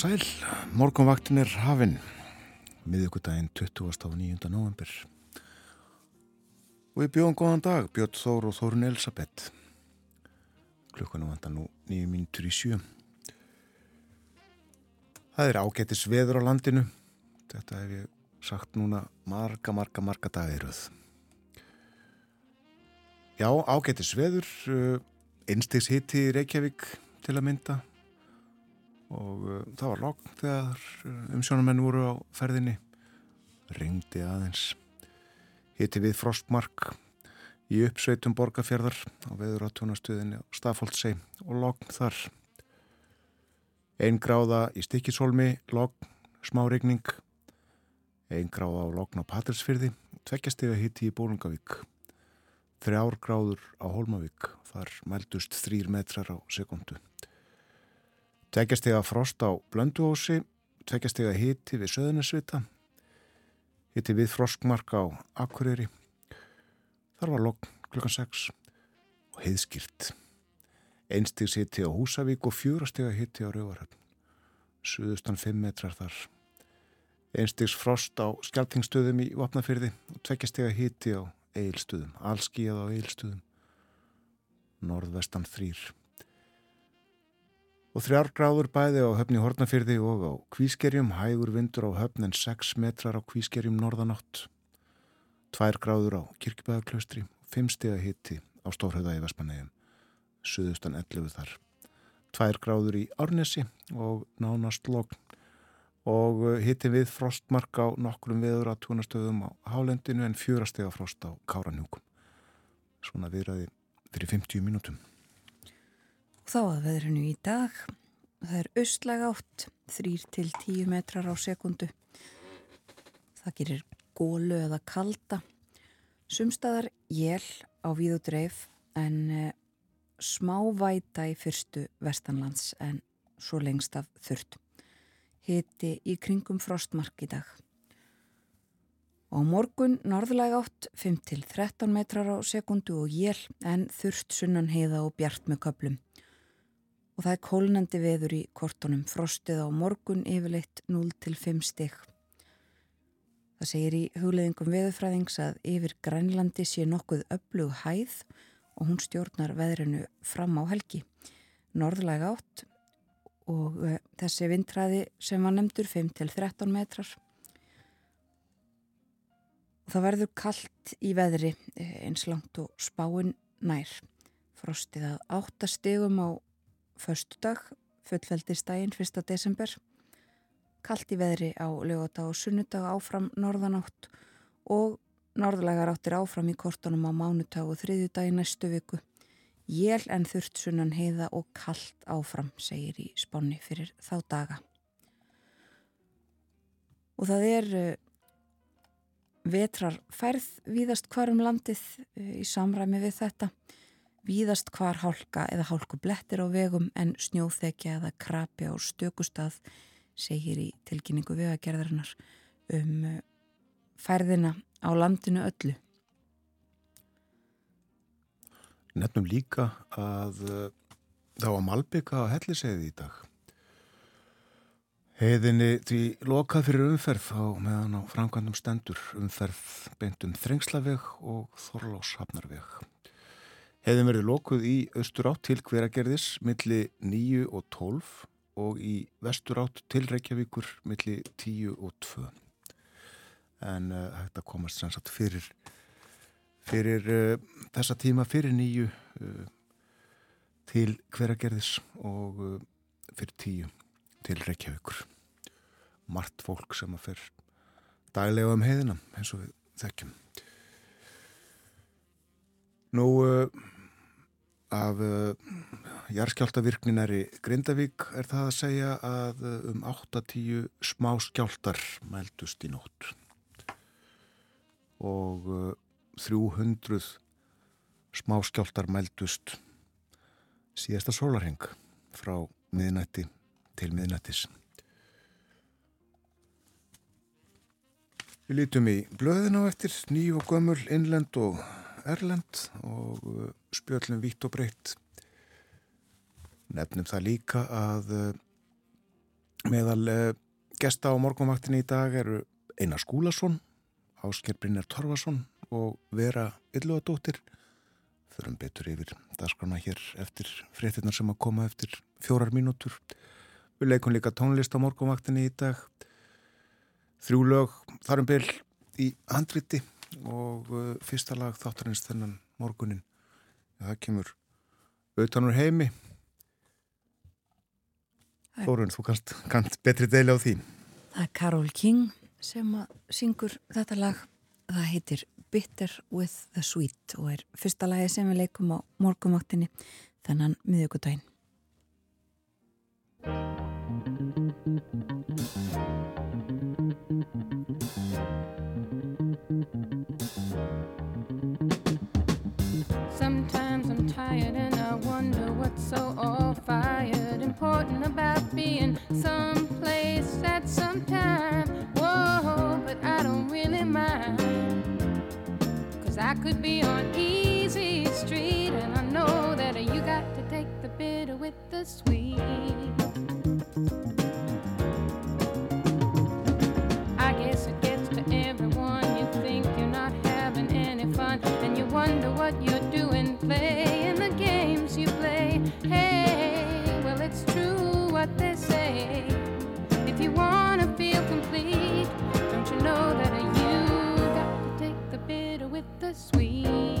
Og sæl, morgunvaktin er hafinn, miðugudaginn 20. november. Og við bjóðum góðan dag, Björn Þór og Þórun Elisabeth. Klukkanum vantar nú nýju mínutur í sjö. Það er ágættis veður á landinu. Þetta hef ég sagt núna marga, marga, marga dagiröð. Já, ágættis veður, einstegs hitti í Reykjavík til að mynda og uh, það var logg þegar uh, umsjónamenn voru á ferðinni. Ringdi aðeins. Hitti við frostmark í uppsveitum borgarfjörðar á veður á tónastuðinni á Stafóldsei og logg þar. Einn gráða í Stikisholmi logg, smá regning einn gráða á logn á Patrilsfyrði tveggjastega hitti í Bólungavík þrjár gráður á Holmavík þar mældust þrýr metrar á sekundu Tveggjastega frost á Blönduósi, tveggjastega hiti við Söðunisvita, hiti við frostmark á Akureyri. Þar var lokn klukkan 6 og heiðskýrt. Einstigs hiti á Húsavík og fjúrastega hiti á Rauvarhöfn. Suðustan 5 metrar þar. Einstigs frost á Skeltingstöðum í Vapnafyrði og tveggjastega hiti á Eilstöðum, allskíjað á Eilstöðum. Norðvestan 3 og þrjár gráður bæði á höfni Hortnafyrði og á Kvískerjum, hægur vindur á höfn en 6 metrar á Kvískerjum norðanátt, tvær gráður á Kirkibæðaklaustri, 5 steg að hitti á Stórhauða í Vespanegum, suðustan 11 þar, tvær gráður í Árnesi og nánast logn og hitti við frostmark á nokkrum viður að túnastöðum á Hálendinu en fjórastega frost á Káranjúkum. Svona viðraði fyrir 50 mínútum. Þá að veðrinu í dag, það er austlæg átt, 3-10 metrar á sekundu. Það gerir gólu eða kalda. Sumstaðar jél á víð og dreif en eh, smá væta í fyrstu vestanlands en svo lengst af þurft. Hiti í kringum frostmark í dag. Á morgun norðlæg átt 5-13 metrar á sekundu og jél en þurft sunnan heiða og bjart með köplum og það er kólnandi veður í kortunum, frostið á morgun yfirleitt 0-5 stygg. Það segir í hugleðingum veðurfræðings að yfir Grænlandi sé nokkuð öflug hæð og hún stjórnar veðrinu fram á helgi. Norðlæg átt og uh, þessi vindræði sem var nefndur 5-13 metrar. Það verður kallt í veðri eh, eins langt og spáin nær. Frostið að 8 stygum á förstudag, fullveldistægin 1. desember, kallt í veðri á lögata og sunnudag áfram norðanátt og norðlegar áttir áfram í kortunum á mánutag og þriðjudag í næstu viku. Jél en þurft sunnan heiða og kallt áfram, segir í spáni fyrir þá daga. Og það er uh, vetrar færð víðast hvarum landið uh, í samræmi við þetta. Víðast hvar hálka eða hálku blettir á vegum en snjóþekja eða krapi á stökustað segir í tilkynningu vegagerðarinnar um uh, færðina á landinu öllu. Nefnum líka að uh, það var malbygga á helliseiði í dag. Heiðinni því lokað fyrir umferð á meðan á framkvæmdum stendur umferð beintum Þrengslaveg og Þorláshafnarveg. Hefðum verið lokuð í austur átt til hveragerðis milli 9 og 12 og í vestur átt til Reykjavíkur milli 10 og 2. En uh, þetta komast sannsagt fyrir, fyrir uh, þessa tíma fyrir 9 uh, til hveragerðis og fyrir 10 til Reykjavíkur. Mart fólk sem að fer daglega um heiðina eins og við þekkjum. Nú af uh, jarðskjáltavirkninari Grindavík er það að segja að uh, um 8-10 smá skjáltar mældust í nótt og uh, 300 smá skjáltar mældust síðasta sólarheng frá miðnætti til miðnættis. Við lítum í blöðina á eftir nýju og gömul, innlend og erlend og uh, spjöllum vitt og breytt. Nefnum það líka að uh, Meðal uh, gesta á morgunvaktinni í dag eru Einar Skúlason, Ásker Brynjar Torfason og Vera Ylluadóttir. Förum betur yfir dagskrána hér eftir fréttinnar sem að koma eftir fjórar mínútur. Við leikum líka tónlist á morgunvaktinni í dag. Þrjú lög þarum byl í handriti og uh, fyrsta lag þáttarins þennan morgunin. Það kemur auðvitaðnur heimi Þórun, þú kannst, kannst betri deili á því. Það er Karol King sem syngur þetta lag. Það heitir Bitter with the Sweet og er fyrsta lagi sem við leikum á morgumáttinni þennan miðugudaginn. Tired and I wonder what's so all fired important about being someplace at some time. Whoa, but I don't really mind. Cause I could be on easy street and I know that you got to take the bitter with the sweet. Bitter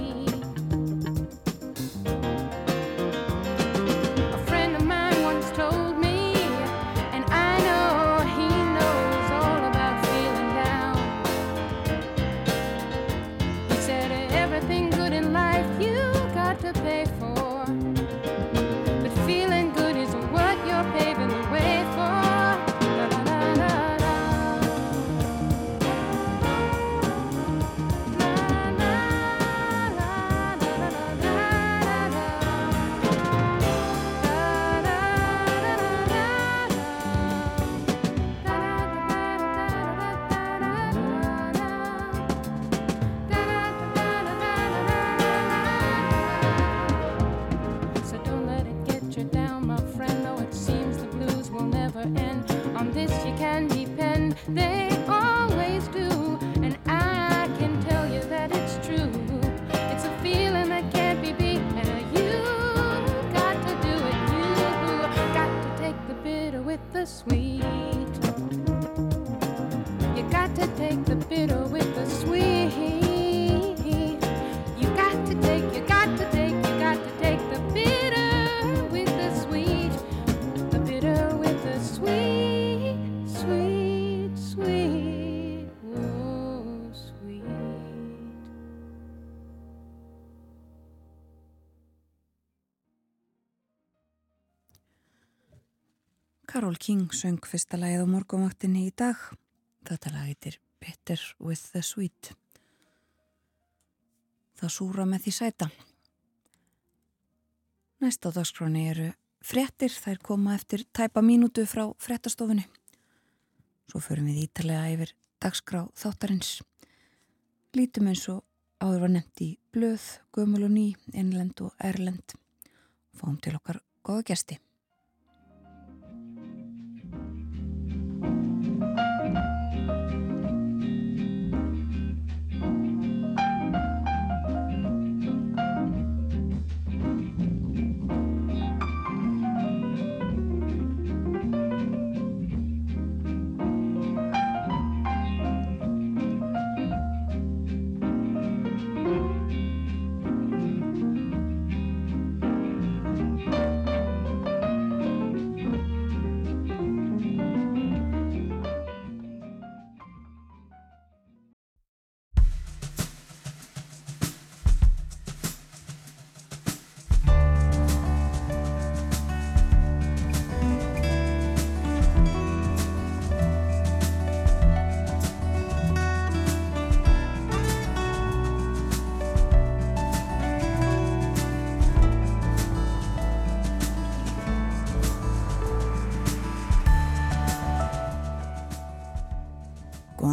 Karol King söng fyrsta lagið á morgumvaktinni í dag. Þetta lag heitir Bitter with the Sweet. Það súra með því sæta. Næst á dagskráni eru frettir, þær koma eftir tæpa mínútu frá frettastofunni. Svo förum við ítalega yfir dagskrá þáttarins. Lítum eins og áður var nefnt í blöð, gömul og ný, innlend og erlend. Fáum til okkar góða gesti.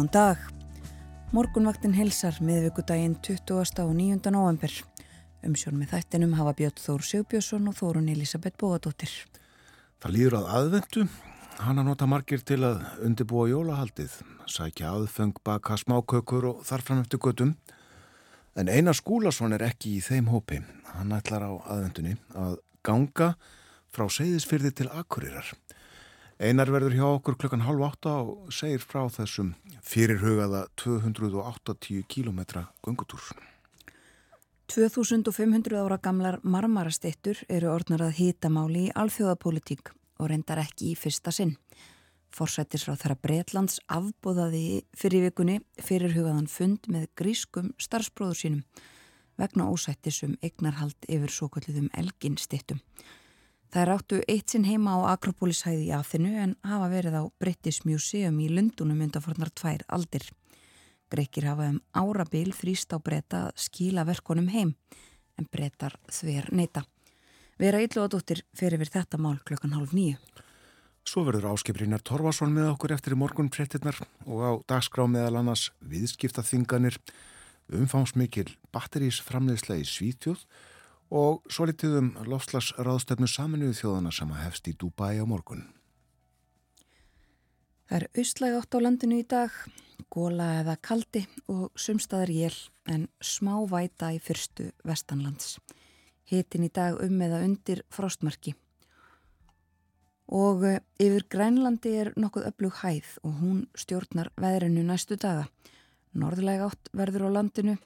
Góðan dag. Morgunvaktin helsar miðvíkudaginn 20. og 9. november. Umsjón með þættinum hafa Björn Þór Sigbjörnsson og Þórun Elisabeth Bóadóttir. Það líður að aðvendu hann að nota margir til að undibúa jólahaldið, sækja aðfeng, baka smákökur og þarfram eftir göttum. En Einar Skúlason er ekki í þeim hópi. Hann ætlar á aðvendunni að ganga frá seyðisfyrði til Akureyrar. Einar verður hjá okkur klukkan halv átta og segir frá þessum fyrirhugaða 280 km gungutúr. 2500 ára gamlar marmarastittur eru orðnar að hýtamáli í alþjóðapolitík og reyndar ekki í fyrsta sinn. Forsættisráð þeirra Breitlands afbóðaði fyrir vikunni fyrirhugaðan fund með grískum starfsbróður sínum vegna ósættisum eignarhald yfir svo kalluðum elginstittum. Það er áttu eitt sinn heima á Akropólishæði í Aþinu en hafa verið á British Museum í Lundunum undanfornar tvær aldir. Greikir hafa um árabil þrýst á breyta að skíla verkonum heim en breytar þver neyta. Vera Ylluadóttir fyrir við þetta mál klokkan hálf nýju. Svo verður áskiprinnar Torvason með okkur eftir í morgun frettinnar og á dagskrá meðal annars viðskiptaþinganir, umfangsmikil batterísframleðsla í Svítjóð og svo litið um lofslagsráðstöfnu saminuðu þjóðana sem að hefst í Dubai á morgun. Það er austlæg átt á landinu í dag, góla eða kaldi og sumstaðar jél en smá væta í fyrstu vestanlands. Hitin í dag um eða undir frostmarki. Og eh, yfir Grænlandi er nokkuð öflug hæð og hún stjórnar veðrinu næstu daga. Norðlæg átt verður á landinu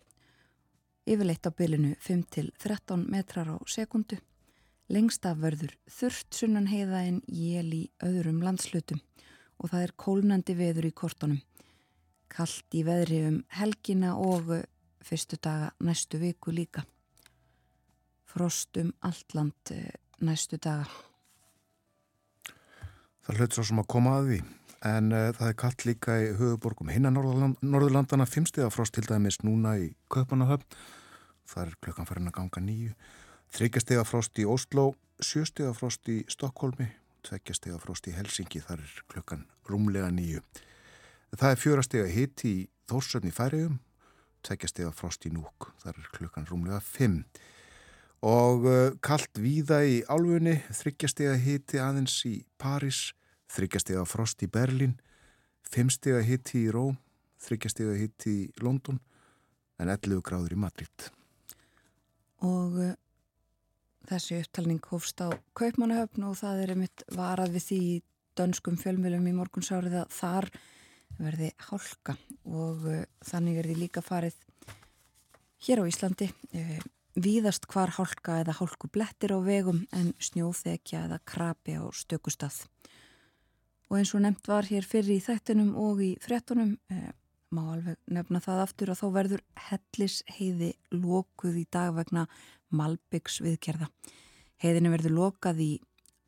yfirleitt á bylinu 5-13 metrar á sekundu. Lengst af verður þurft sunnan heiða en jél í öðrum landslutum og það er kólnandi veður í kortunum. Kallt í veðri um helgina og fyrstu daga næstu viku líka. Frost um allt land eh, næstu daga. Það hlut svo sem að koma að því en uh, það er kallt líka í höfuborgum hinna Norðurlandana fimmstiða frost til dæmis núna í Kaupanahöfn það er klukkan farin að ganga nýju þryggjastega frost í Oslo sjöstega frost í Stokkólmi tveggjastega frost í Helsingi þar er klukkan rúmlega nýju það er fjórastega hitt í Þórsöfn í Færiðum tveggjastega frost í Núk þar er klukkan rúmlega fimm. Og uh, kallt víða í Álfunni þryggjastega hitti aðeins í Paris þryggjastega frost í Berlin, fimmstega hitti í Róm, þryggjastega hitti í London en 11 gráður í Madrid. Og uh, þessi upptalning hófst á Kaupmannahöfn og það er einmitt varað við því í dönskum fjölmjölum í morgunsárið að þar verði hálka og uh, þannig er því líka farið hér á Íslandi uh, víðast hvar hálka eða hálku blettir á vegum en snjóþekja eða krapi á stökustað og eins og nefnt var hér fyrir í þættinum og í frettunum eh, má alveg nefna það aftur að þá verður hellis heiði lókuð í dag vegna Malbyggs viðkerða. Heiðinu verður lokað í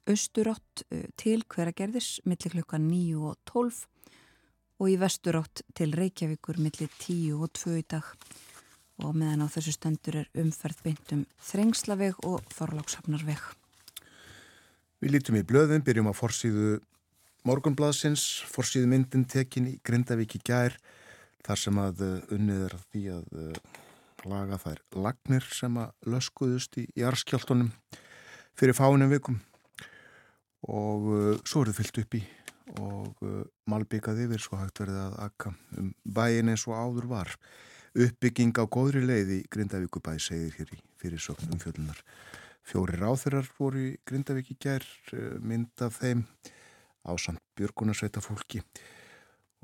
austurátt eh, til hveragerðis millir klukka 9 og 12 og í vesturátt til Reykjavíkur millir 10 og 2 í dag og meðan á þessu stendur er umferð beintum Þrengslaveg og Þorlákshafnarveg. Við lítum í blöðin, byrjum á forsýðu Morgonbladsins, forsýðu myndin tekin í Grindavík í gær þar sem að uh, unnið er því að uh, laga þær lagnir sem að löskuðust í jarskjáltunum fyrir fáinum vikum og uh, svo eru þið fyllt upp í og malbyggað yfir svo hægt verið að akka um bæin eins og áður var. Uppbygging á góðri leið í Grindavíkubæ segir hér í fyrirsögnum fjöldunar. Fjóri ráþurar voru í Grindavík í gær mynd af þeim á samt Björgunarsveita fólki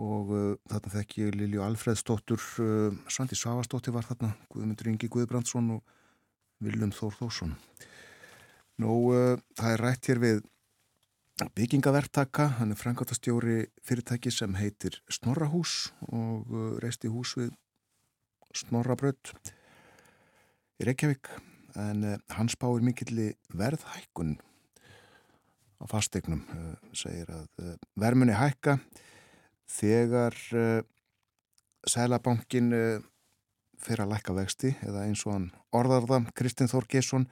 og uh, þarna þekk ég Lilju Alfredsdóttur uh, Svandi Savastóttir var þarna Guðmundur Ingi Guðbrandsson og Viljum Þór Þórsson. Nú, uh, það er rætt hér við byggingavertaka hann er frangátastjóri fyrirtæki sem heitir Snorrahús og uh, reisti hús við Snorrabrödd í Reykjavík. En uh, hann spáir mikilli verðhækkun á fastegnum uh, segir að uh, vermunni hækka þegar uh, Sælabankin fyrir að lækka vexti eða eins og hann orðarða Kristinn Þór Gesson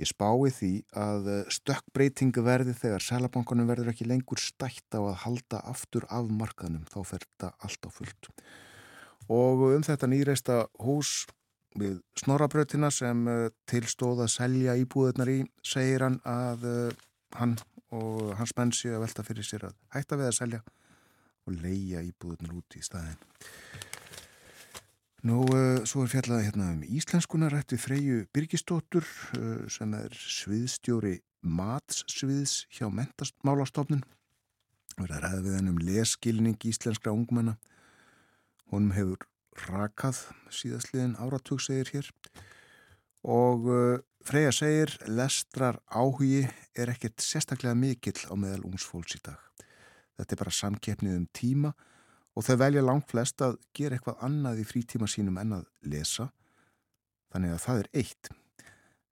ég spái því að stökkbreytingu verði þegar Sælabankunum verður ekki lengur stætt á að halda aftur af markanum þá fer þetta allt á fullt. Og um þetta nýreista hús við Snorabröðina sem tilstóða að selja íbúðunar í segir hann að hann og hans menn sé að velta fyrir sér að hætta við að selja og leia íbúðunar út í staðin. Nú, uh, svo er fjallaði hérna um íslenskunar eftir Freyju Birgistóttur uh, sem er sviðstjóri matssviðs hjá mentasmálastofnun. Að ræða við henn um leskilning íslenskra ungmenna. Honum hefur rakað síðastliðin áratug segir hér og uh, Freyja segir lestrar áhugi er ekkert sérstaklega mikill á meðal ungsfólks í dag. Þetta er bara samkeppnið um tíma og þau velja langt flest að gera eitthvað annað í frítíma sínum en að lesa. Þannig að það er eitt.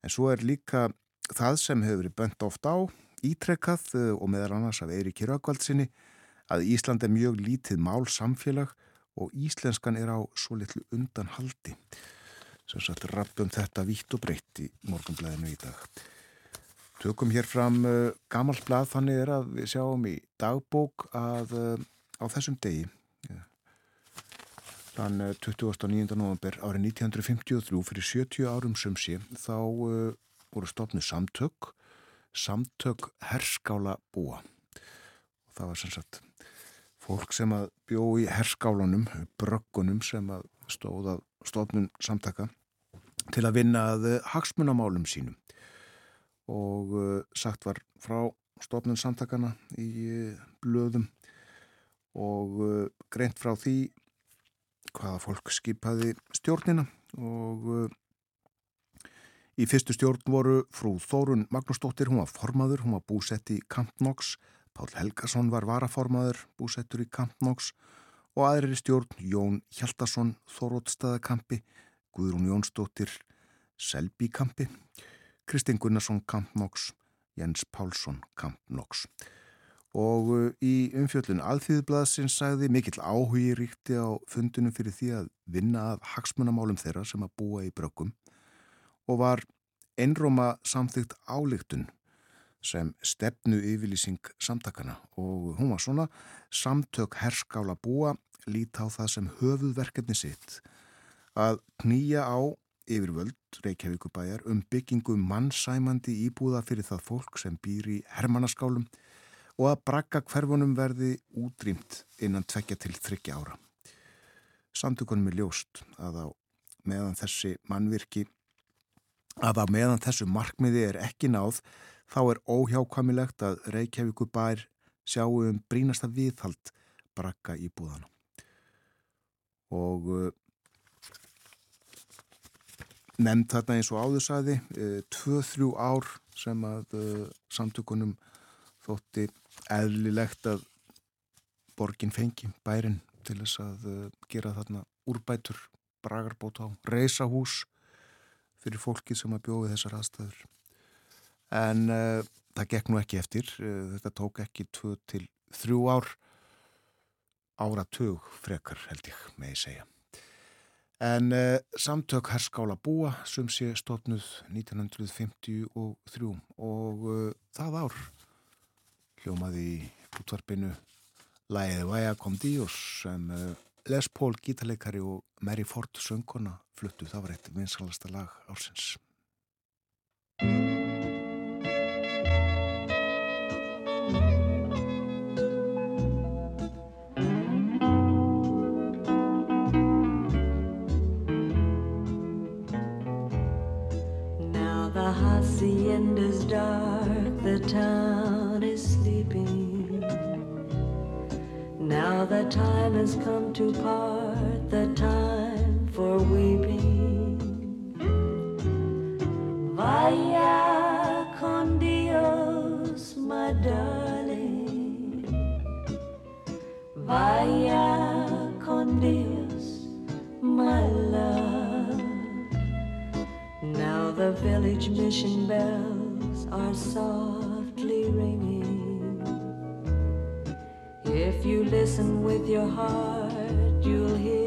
En svo er líka það sem hefur verið bönt oft á ítrekkað eh, og meðal annars af Eiríki Raukvaldsinni að Ísland er mjög lítið mál samfélag og íslenskan er á svo litlu undanhaldi sem satt rappum þetta vítt og breytt í morgunblæðinu í dag Tökum hér fram uh, gammalt blað þannig er að við sjáum í dagbók að uh, á þessum degi Þann 29. november árið 1953 fyrir 70 árum sem sé þá uh, voru stofnu samtök, samtök herskála búa. Og það var sem sagt fólk sem að bjó í herskálanum, bröggunum sem að stóða stofnun samtaka til að vinna að hagsmunamálum sínum. Og uh, sagt var frá stofnun samtakana í uh, blöðum og greint frá því hvaða fólk skipaði stjórnina og í fyrstu stjórn voru frú Þórun Magnúsdóttir, hún var formaður, hún var búsett í Kampnoks, Pál Helgason var varaformaður, búsettur í Kampnoks og aðrir stjórn Jón Hjaldarsson, Þóróttstæðakampi, Guðrún Jónsdóttir, Selbíkampi, Kristinn Gunnarsson Kampnoks, Jens Pálsson Kampnoks og uh, í umfjöllun alþýðblaðsins sagði mikill áhugi ríkti á fundunum fyrir því að vinna að hagsmunamálum þeirra sem að búa í brökkum og var einróma samþygt álíktun sem stefnu yfirlýsing samtakana og hún var svona samtök herskála búa lít á það sem höfuðverkefni sitt að knýja á yfirvöld Reykjavíkubæjar um byggingu mannsæmandi íbúða fyrir það fólk sem býr í hermanaskálum og að brakka hverfunum verði útrýmt innan tvekja til þryggja ára. Samtökunum er ljóst að á meðan þessi mannvirki, að á meðan þessu markmiði er ekki náð, þá er óhjákvamilegt að Reykjavíku bær sjáu um brínasta viðhald brakka í búðana. Og nefnd þarna eins og áðursæði, uh, tvö-þrjú ár sem að uh, samtökunum þótti eðlilegt að borgin fengi bærin til þess að uh, gera þarna úrbætur, bragarbót á reysahús fyrir fólki sem að bjóði þessar aðstæður. En uh, það gekk nú ekki eftir, þetta tók ekki 2 til 3 ár áratug frekar held ég með ég segja. En uh, samtök herskála búa sem sé stofnuð 1953 og uh, það ár hljómaði í útvarpinu Læðið Væja kom Díos sem uh, Les Paul gítarleikari og Mary Ford söngkona fluttu. Það var eitt vinsalasta lag ársins. Hacienda's dark, the town is sleeping. Now the time has come to part, the time village mission bells are softly ringing. If you listen with your heart, you'll hear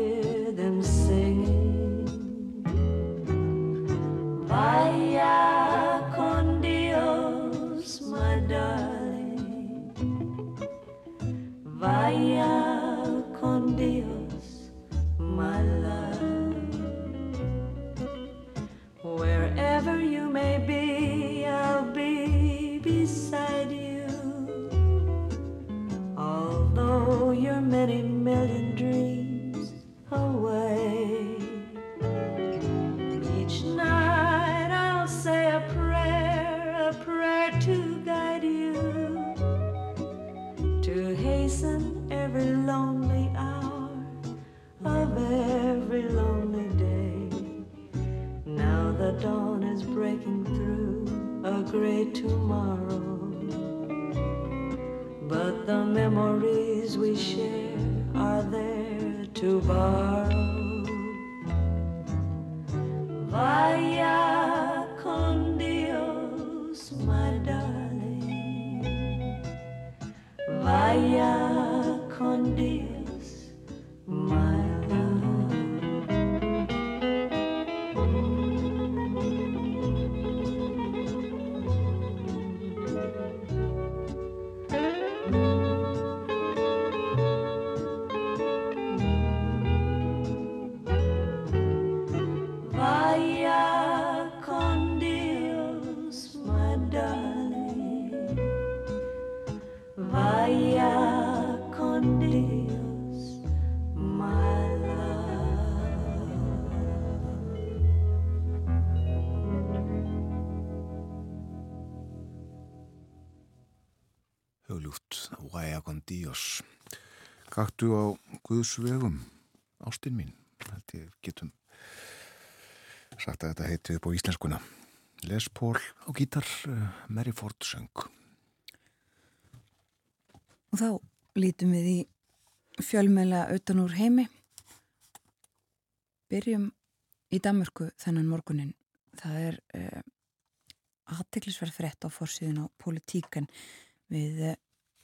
Gaktu á Guðsvegum, ástinn mín, held ég getum sagt að þetta heiti upp á íslenskuna. Les Paul á gítar, uh, Mary Ford söng. Og þá lítum við í fjölmela utan úr heimi. Byrjum í Danmörku þennan morgunin. Það er uh, aðteklisverð frétt á fórsíðun á politíkan. Við uh,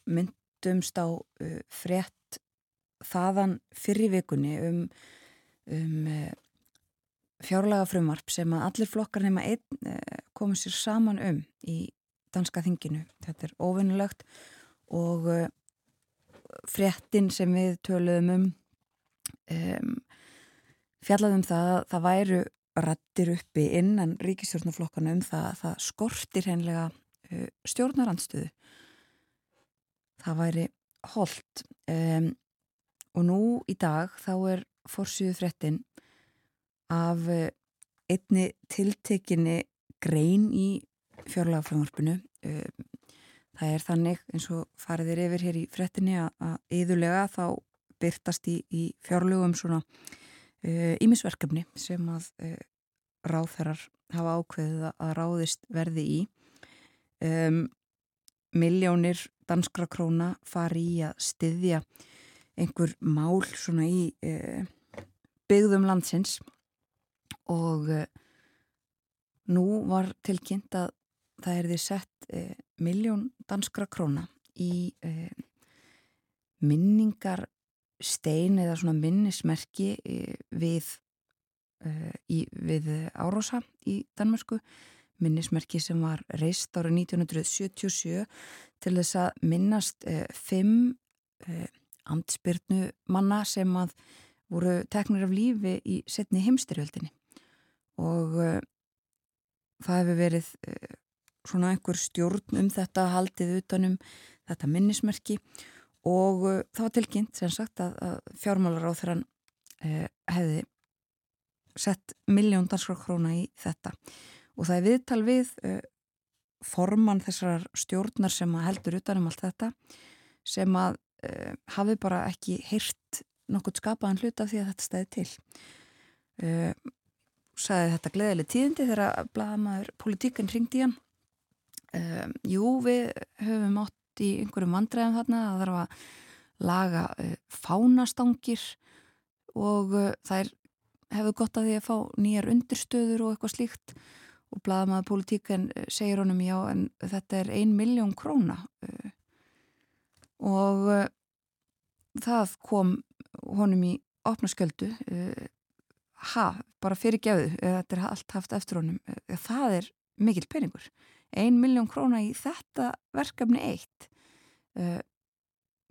myndumst á uh, frétt þaðan fyrri vikunni um, um uh, fjárlega frumvarp sem að allir flokkar nema einn uh, komið sér saman um í danska þinginu. Þetta er ofinnulegt og uh, fréttin sem við töluðum um, um fjallaðum það að það væru rattir uppi innan ríkistjórnarflokkana um það að það skortir hennilega stjórnarandstöðu. Það væri holdt um, og nú í dag þá er fórsýðu fréttin af uh, einni tiltekinni grein í fjárlagafröðmarpinu. Um, það er þannig eins og fariðir yfir hér í fréttinni að, yðurlega þá byrtast í, í fjárlögum svona ímisverkefni uh, sem að uh, ráþærar hafa ákveðið að ráðist verði í um, miljónir danskra króna fari í að styðja einhver mál svona í uh, byggðum landsins og uh, nú var tilkynnt að það er því sett uh, miljón danskra króna í minningar stein eða svona minnismerki við, í, við Árósa í Danmörsku minnismerki sem var reist árið 1977 til þess að minnast eh, fimm eh, amtspyrnu manna sem að voru teknir af lífi í setni heimstyrjöldinni og eh, það hefur verið svona einhver stjórn um þetta haldið utanum þetta minnismerki. Og uh, það var tilkynnt sem sagt að, að fjármálar á þeirran uh, hefði sett miljón danskra króna í þetta. Og það er viðtal við uh, formann þessar stjórnar sem heldur utanum allt þetta sem að uh, hafi bara ekki heyrt nokkur skapaðan hlut af því að þetta stæði til. Uh, sagði þetta gleðileg tíðindi þegar blaðamaður politíkan ringdi hann. Uh, Jú, við höfum átt í einhverjum vandræðum þarna það þarf að laga fánastangir og þær hefur gott að því að fá nýjar undirstöður og eitthvað slíkt. Og blaðamaður politíkan segir honum já en þetta er ein miljón króna uh, og það kom honum í opnasköldu ha, bara fyrir gefðu þetta er allt haft eftir honum. Það er mikill peningur. Ein miljón króna í þetta verkefni eitt. Uh,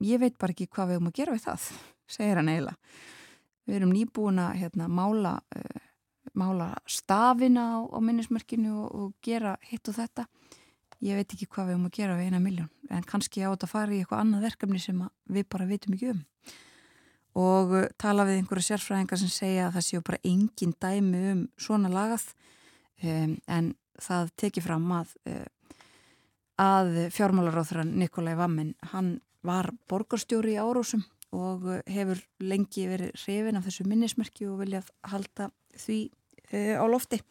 ég veit bara ekki hvað við erum að gera við það segir hann eiginlega. Við erum nýbúin að hérna, mála uh, mála stafina á, á minnismörkinu og, og gera hitt og þetta ég veit ekki hvað við erum að gera við eina miljón en kannski á þetta að fara í eitthvað annað verkefni sem við bara veitum ekki um og uh, tala við einhverju sérfræðingar sem segja að það séu bara engin dæmi um svona lagað um, en það tekið fram að, að fjármálaráþurann Nikolai Vammen, hann var borgarstjóri í Árósum og hefur lengi verið hrifin af þessu minnismerki og viljað halda því uh, á lofti.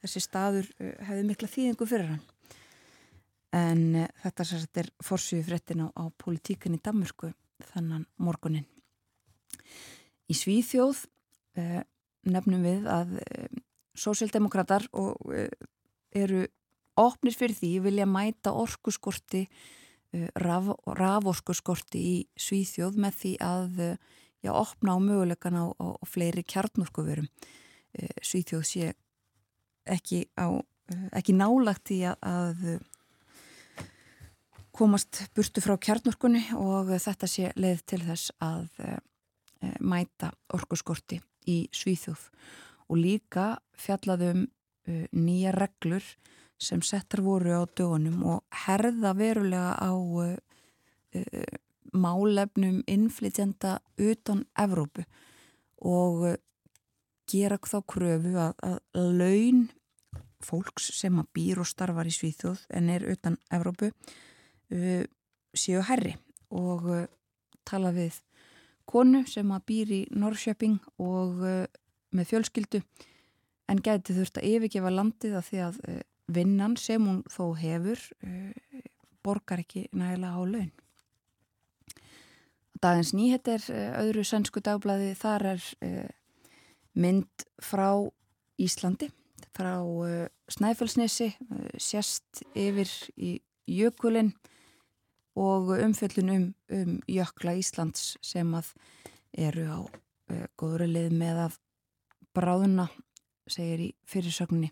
Þessi staður uh, hefði mikla þýðingu fyrir hann. En uh, þetta sérst er forsýðu fréttin á, á politíkan í Danmörku þannan morgunin. Í Svíþjóð uh, nefnum við að uh, sósildemokrater eru opnir fyrir því vilja mæta orkuskorti raf, raforkuskorti í Svíþjóð með því að já, opna á mögulegan á, á, á fleiri kjarnorkuverum Svíþjóð sé ekki, ekki nálagt í að, að komast burtu frá kjarnorkunni og þetta sé leið til þess að e, mæta orkuskorti í Svíþjóð. Og líka fjallaðum e, nýja reglur sem settar voru á dögunum og herða verulega á e, málefnum innflytjanda utan Evrópu og gera þá kröfu að, að laun fólks sem að býr og starfar í Svíþjóð en er utan Evrópu uh, séu herri og uh, tala við konu sem að býr í Norrköping og uh, með fjölskyldu en gæti þurft að yfirgefa landið að því að vinnan sem hún þó hefur borgar ekki nægilega á laun. Dagins nýhet er uh, öðru sænsku dagblæði þar er mynd frá Íslandi frá Snæfellsnesi sérst yfir í jökulinn og umfjöllun um, um jökla Íslands sem að eru á uh, góður leið með að bráðuna segir í fyrirsögninni.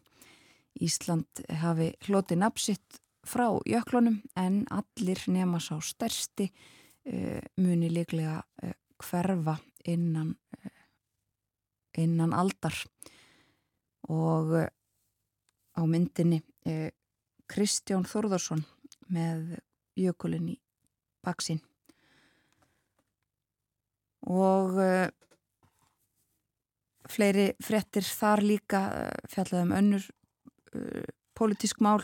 Ísland hafi hloti napsitt frá jöklunum en allir nema sá stærsti uh, muni líklega uh, hverfa innan innan aldar. Og á myndinni Kristján Þórðarsson með jökulinn í baksin og uh, fleiri frettir þar líka uh, fjallaðum önnur uh, pólitísk mál.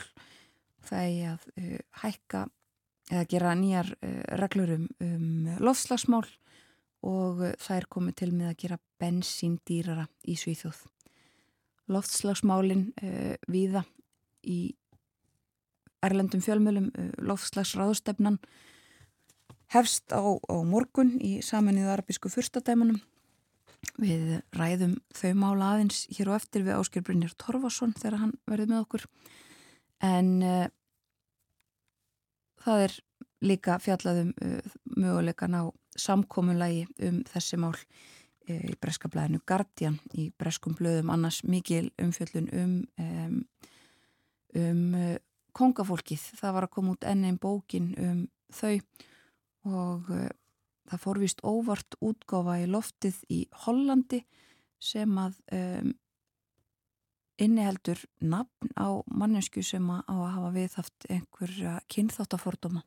Það er að hækka eða gera nýjar reglur um, um lofslagsmál og það er komið til með að gera bensín dýrara í Svíþjóð. Loftslagsmálin viða í erlendum fjölmjölum uh, lofslagsráðstefnan hefst á, á morgun í saminnið arabísku fyrstadæmanum. Við ræðum þau mála aðeins hér og eftir við Áskil Brynjar Torfarsson þegar hann verði með okkur. En uh, það er líka fjallaðum uh, möguleikan á samkominlægi um þessi mál uh, í breskablaðinu Guardian í breskum blöðum annars mikil umfjöllun um, um, um kongafólkið. Það var að koma út enn einn bókin um þau og uh, það fórvist óvart útgáfa í loftið í Hollandi sem að um, inniheldur nafn á mannesku sem að, að hafa viðhaft einhverja kynþáttafordóma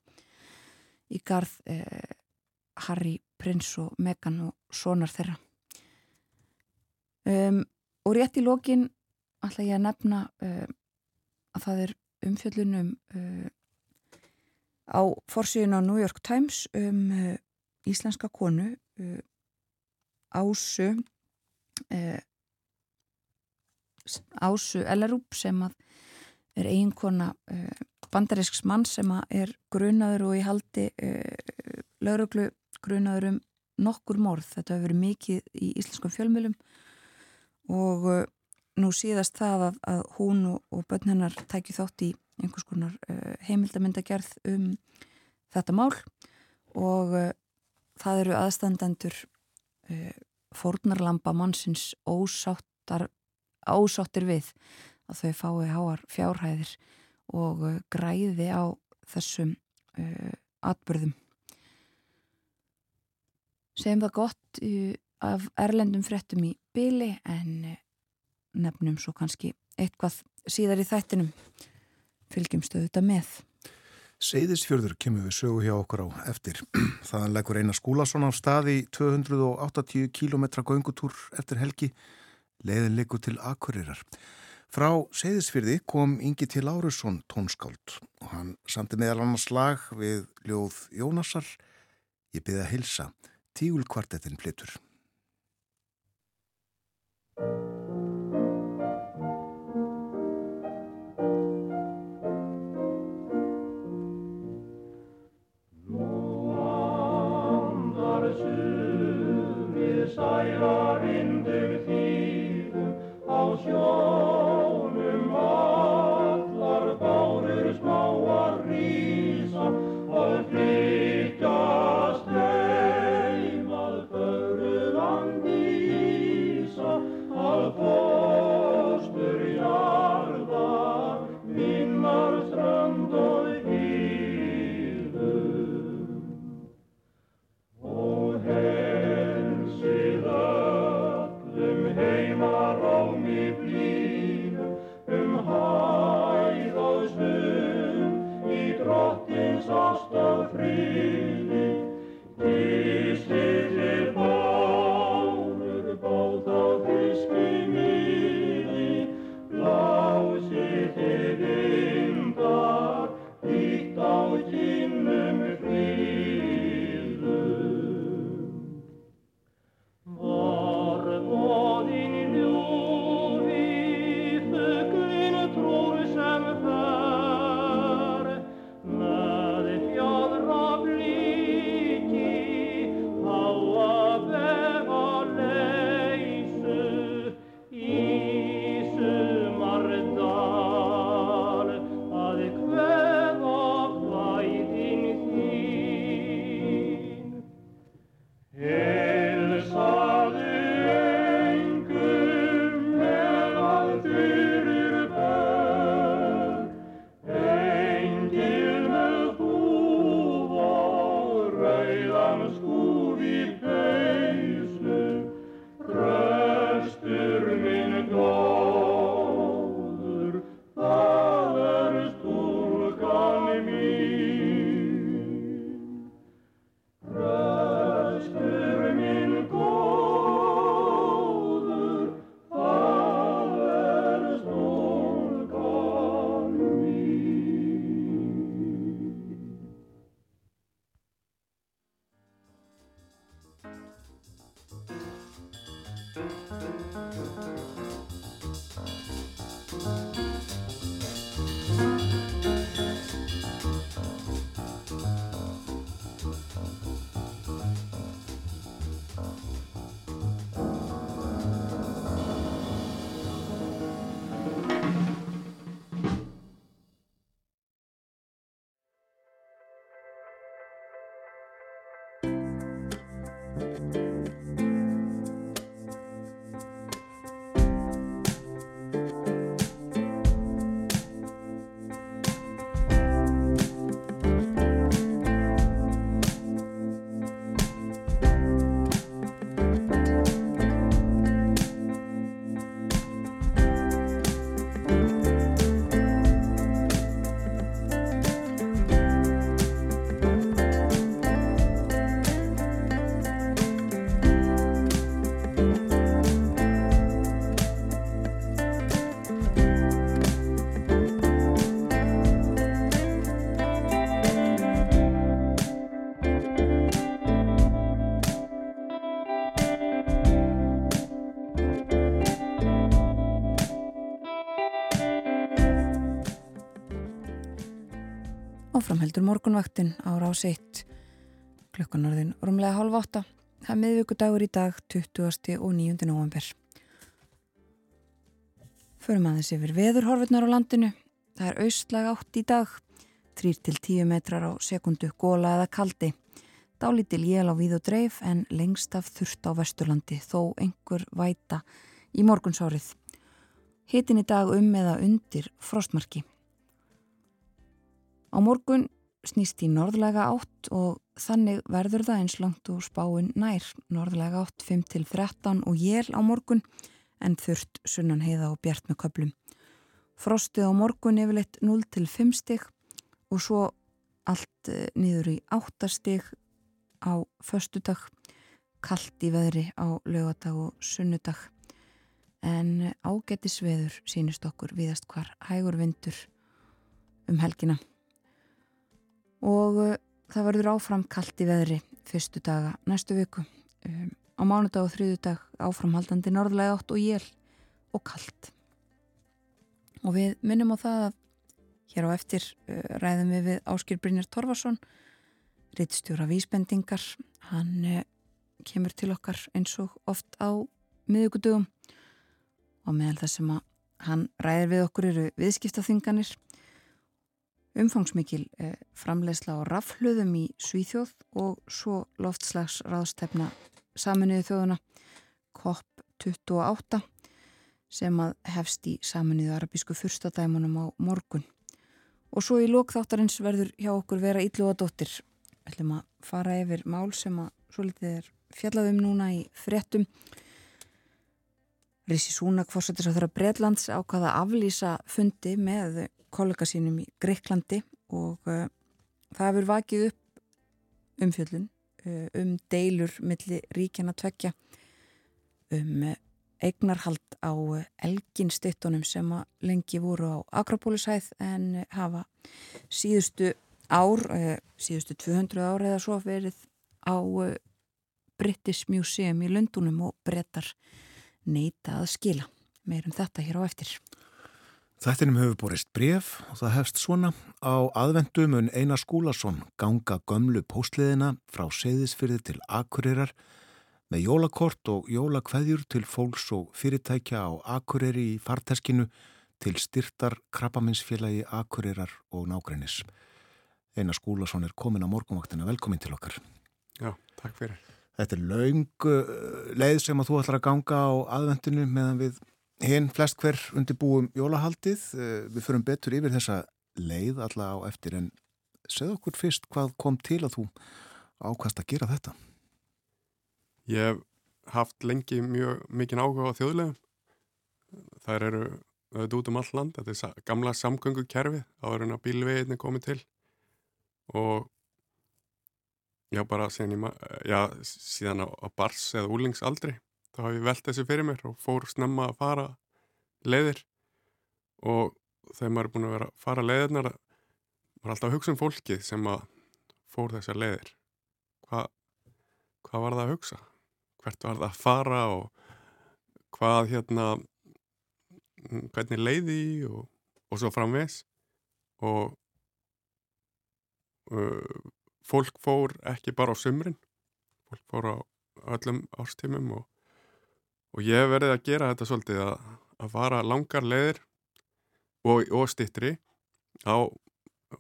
í garð uh, Harry, Prins og Meghan og sonar þeirra. Um, og rétt í lókin ætla ég að nefna uh, að það er umfjöllunum uh, á forsíðun á New York Times um uh, íslenska konu uh, Ásu uh, Ásu Ellerup sem að er eiginkona uh, bandarisks mann sem að er grunaður og í haldi uh, lauruglu grunaður um nokkur morð. Þetta hefur verið mikið í íslenskum fjölmjölum og nú síðast það að, að hún og, og bönn hennar tækju þátt í einhvers konar uh, heimildamindagerð um þetta mál og uh, það eru aðstandendur uh, fórnarlampa mannsins ósáttar, ósáttir við að þau fái háar fjárhæðir og uh, græði á þessum uh, atbyrðum. Segjum það gott uh, af erlendum frettum í byli en nefnum svo kannski eitthvað síðar í þættinum fylgjumstu þetta með. Seyðisfjörður kemur við sögu hjá okkur á eftir. Þaðan leggur eina skúlason á staði 280 km göngutúr eftir helgi, leiðin leikur til Akureyrar. Frá Seyðisfjörði kom Ingi til Lárusson tónskáld og hann samti meðal annars lag við ljóð Jónasar. Ég byrði að hilsa, tígulkvartettin flyttur. særa vindum þýðum á sjó Áfram heldur morgunvaktin á rás 1 klukkan orðin rúmlega hálf átta. Það er miðvíkudagur í dag 20. og 9. november. Förum aðeins yfir veðurhorfurnar á landinu. Það er austlag átt í dag 3-10 metrar á sekundu góla eða kaldi. Dálítil jél á víð og dreif en lengst af þurft á vesturlandi þó einhver væta í morgunsárið. Hitin í dag um eða undir frostmarki. Á morgun snýst í norðlega átt og þannig verður það eins langt úr spáin nær. Norðlega átt 5-13 og jél á morgun en þurft sunnan heiða og bjart með köplum. Frostið á morgun yfirleitt 0-5 stig og svo allt eh, niður í 8 stig á föstudag, kallt í veðri á lögadag og sunnudag. En ágættis veður sínist okkur viðast hvar hægur vindur um helgina og uh, það verður áfram kallt í veðri fyrstu daga næstu viku. Um, á mánudag og þriðu dag áframhaldandi norðlega átt og jél og kallt og við minnum á það að hér á eftir uh, ræðum við við Áskil Brynjar Torfarsson rittstjóra vísbendingar. Hann uh, kemur til okkar eins og oft á miðugudugum og meðal það sem að hann ræðir við okkur eru viðskiptaþinganir umfangsmikil eh, framlegsla á rafluðum í Svíþjóð og svo loftslags ráðstefna saminuðu þjóðuna COP28 sem að hefst í saminuðu arabísku fyrstadæmunum á morgun. Og svo í lókþáttarins verður hjá okkur vera Íllu og Dóttir. Við ætlum að fara yfir mál sem að svo litið er fjallaðum núna í fréttum. Rissi Súnak fórsetis á þeirra Breitlands ákvaða að aflýsa fundi með kollega sínum í Greiklandi og uh, það hefur vakið upp umfjöldun uh, um deilur milli ríkjana tvekja um uh, eignarhald á elginstittunum sem að lengi voru á Akropólishæð en hafa síðustu ár, síðustu 200 ár eða svo verið á British Museum í Lundunum og brettar neita að skila. Meirum þetta hér á eftir. Þættinum hefur borist bref og það hefst svona á aðvendumun Einar Skúlason ganga gömlu póstliðina frá Seyðisfyrði til Akureyrar með jólakort og jólakveðjur til fólks og fyrirtækja á Akureyri í farteskinu til styrtar krabbaminsfélagi Akureyrar og nágrænis. Einar Skúlason er komin á morgunvaktina, velkomin til okkar. Já, takk fyrir. Þetta er laung uh, leið sem að þú ætlar að ganga á aðvendinu meðan við hinn flest hver undirbúum jólahaldið. Eh, við förum betur yfir þessa leið alla á eftir en segð okkur fyrst hvað kom til að þú ákast að gera þetta? Ég hef haft lengi mjög mikinn áhuga á þjóðlegum. Það eru auðvitað út um all land. Þetta er gamla samgöngukerfi áður en að bílveginni komið til og já bara síðan, já, síðan á, á bars eða úlingsaldri þá haf ég velt þessi fyrir mér og fór snemma að fara leiðir. Og þegar maður er búin að vera að fara leiðirnar maður er alltaf að hugsa um fólkið sem að fór þessar leiðir. Hvað hva var það að hugsa? Hvert var það að fara og hvað hérna hvernig leiði og, og svo framvegs og uh, fólk fór ekki bara á sumrin fólk fór á öllum árstímum og og ég verið að gera þetta svolítið að, að fara langar leðir og, og stittri á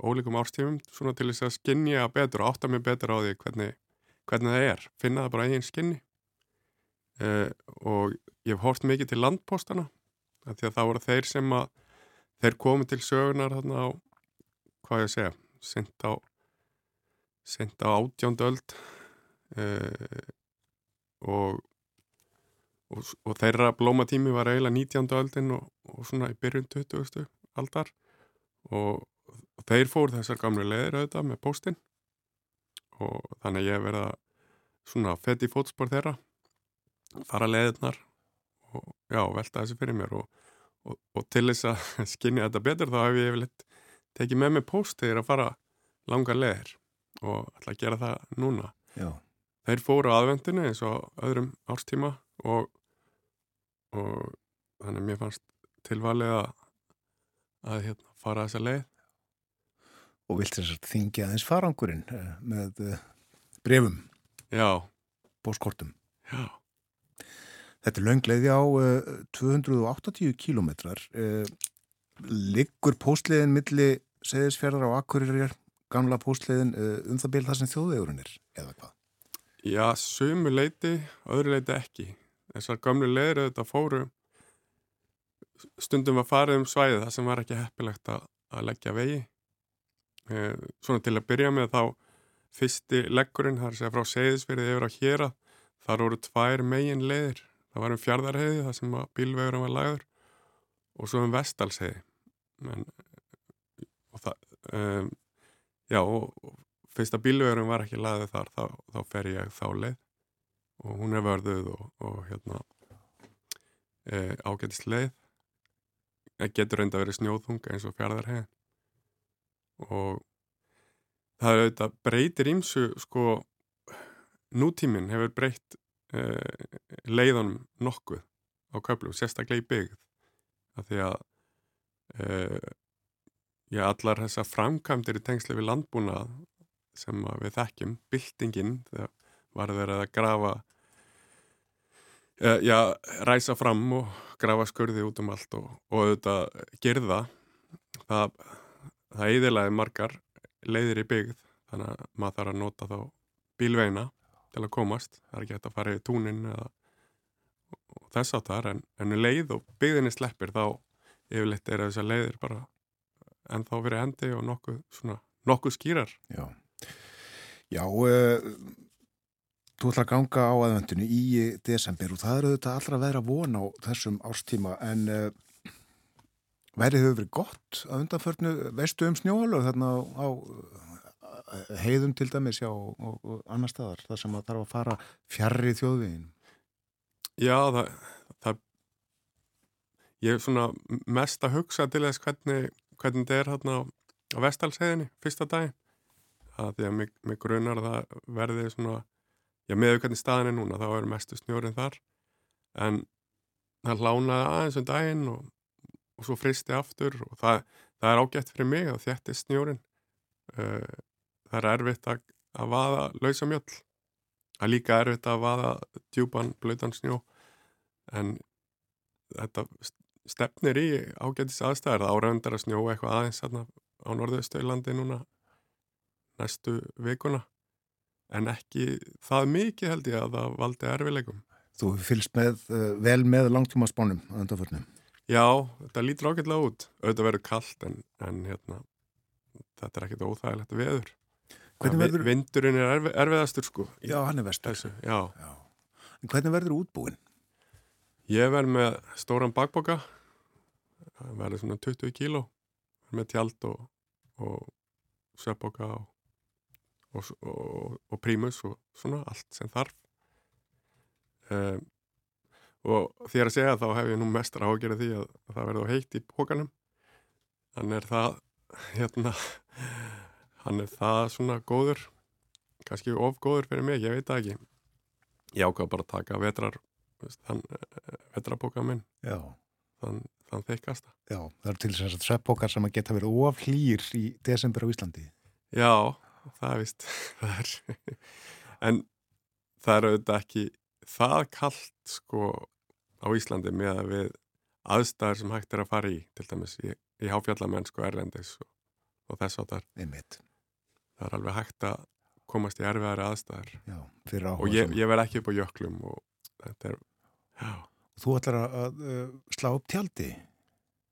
ólíkum árstífum svona til þess að skinja betur og átta mig betur á því hvernig, hvernig það er, finna það bara eigin skinni. Uh, og ég hef hort mikið til landpostana því að það voru þeir sem að þeir komu til sögunar þarna á hvað ég segja, sent á sent á átjóndöld uh, og, og og þeirra blómatími var eiginlega 19. öldin og, og svona í byrjun 20. aldar og, þeir fór þessar gamlu leðir auðvitað með póstinn og þannig að ég verða svona fett í fótspor þeirra fara leðirnar og já, velta þessu fyrir mér og, og, og til þess að skinja þetta betur þá hef ég yfirleitt tekið með mig póst þegar að fara langar leðir og ætla að gera það núna Já. þeir fóru á aðvendinu eins og öðrum árstíma og, og þannig að mér fannst tilvalið að, að hérna, fara þessa leið Og vilt þess að þingja aðeins farangurinn eh, með eh, brefum, já, bóskortum. já, Þetta er löngleiði á uh, 280 kílómetrar. Uh, liggur póstleiðin milli seðisfjörðar á Akureyrar, gamla póstleiðin uh, um það byrð það sem þjóðvegurinn er, eða hvað? já, sumu leiti öðru leiti ekki. Þessar gamlu leiðir auðvitað fóru stundum var farið um svæðið það sem var ekki heppilegt að, að leggja vegi. Eh, svona til að byrja með þá fyrsti leggurinn, það er að segja frá segðisverið yfir á héra, þar voru tvær megin leiðir, það var um fjardarheiði það sem að bílvegurum var lagður og svo um vestalsheiði Men, og það um, já og, og fyrsta bílvegurum var ekki lagður þar þá, þá fer ég þá leið. Og hún er vörðuð og, og hérna e, ágætist leið. Það getur reynda að vera snjóðhunga eins og fjardarheiðin og það auðvitað breytir ímsu sko nútíminn hefur breytt uh, leiðanum nokkuð á köflum, sérstaklega í byggð. Af því að uh, já, allar þessa framkvæmdir í tengsli við landbúnað sem að við þekkjum, byltingin þegar var verið að grafa uh, já, ræsa fram og grafa skurði út um allt og, og auðvitað gerða það, það eðilaði margar leiðir í byggð. Þannig að maður þarf að nota þá bílveina til að komast. Það er ekki hægt að fara í túnin eða þess á það en, en um leið og byggðinni sleppir þá yfirleitt er þessar leiðir bara en þá verið hendi og nokkuð, svona, nokkuð skýrar. Já, Já uh, þú ætlar að ganga á aðvendinu í desember og það eru þetta allra að vera von á þessum árstíma en uh, værið hefur verið gott að undanförnu. Veistu um snjóalög þarna á, á heiðum til dæmis já og, og, og annar staðar þar sem að þarf að fara fjarrri þjóðvegin Já, það, það ég er svona mest að hugsa til þess hvernig, hvernig þetta er hérna á, vestalsheðinni fyrsta daginn. Það því að mig, mig grunar að það verði svona já, með hvernig staðin er núna þá er mestu snjórin þar. En það lánaði aðeins um daginn og, og svo fristi aftur og það, það er ágætt fyrir mig að þetta er snjórin uh, það er erfitt að, að vaða lausa mjöll. Það er líka erfitt að vaða djúpan blöytan snjó. En þetta stefnir í ágætis aðstæðar það áraundar að snjó eitthvað aðeins á norðaustöylandi núna næstu vikuna. En ekki það mikið held ég að það valdi erfileikum Þú fylgst með, uh, vel með langtíma spánum að undanförnu. Já, þetta lítur ágætlega út. Auðvitað verður kallt en, en hérna, þetta er ekkit óþægilegt veður. Hvernig verður... Vindurinn er erfi, erfiðastur sko Já, hann er vestur þessu, já. Já. En hvernig verður útbúin? Ég verð með stóran bakboka það verður svona 20 kíló með tjald og, og söpboka og, og, og, prímus og svona allt sem þarf. Um, og þér að segja þá hef ég nú mest ráðgerið því að það verður heitt í bókanum þannig er það hérna hann er það svona góður kannski of góður fyrir mig, ég veit það ekki. Ég ákvað bara að taka vetrar þann vetrabóka minn. Já, þann, þann þeikasta já, það eru til þess að sveppbókar sem að geta verið of hlýr í desember á Íslandi. Já, það er vist það er en það er auðvitað ekki það kallt sko á Íslandi með að við aðstæðar sem hægt er að fara í til dæmis í, í háfjallamenn sko erlendis og, og þess að það Einmitt. er alveg hægt að komast í erfiðari aðstæðar Já, fyrir áhuga og ég, ég verð ekki upp á jöklum og þetta er, já, Þú ætlar að, uh, slá upp tjaldi?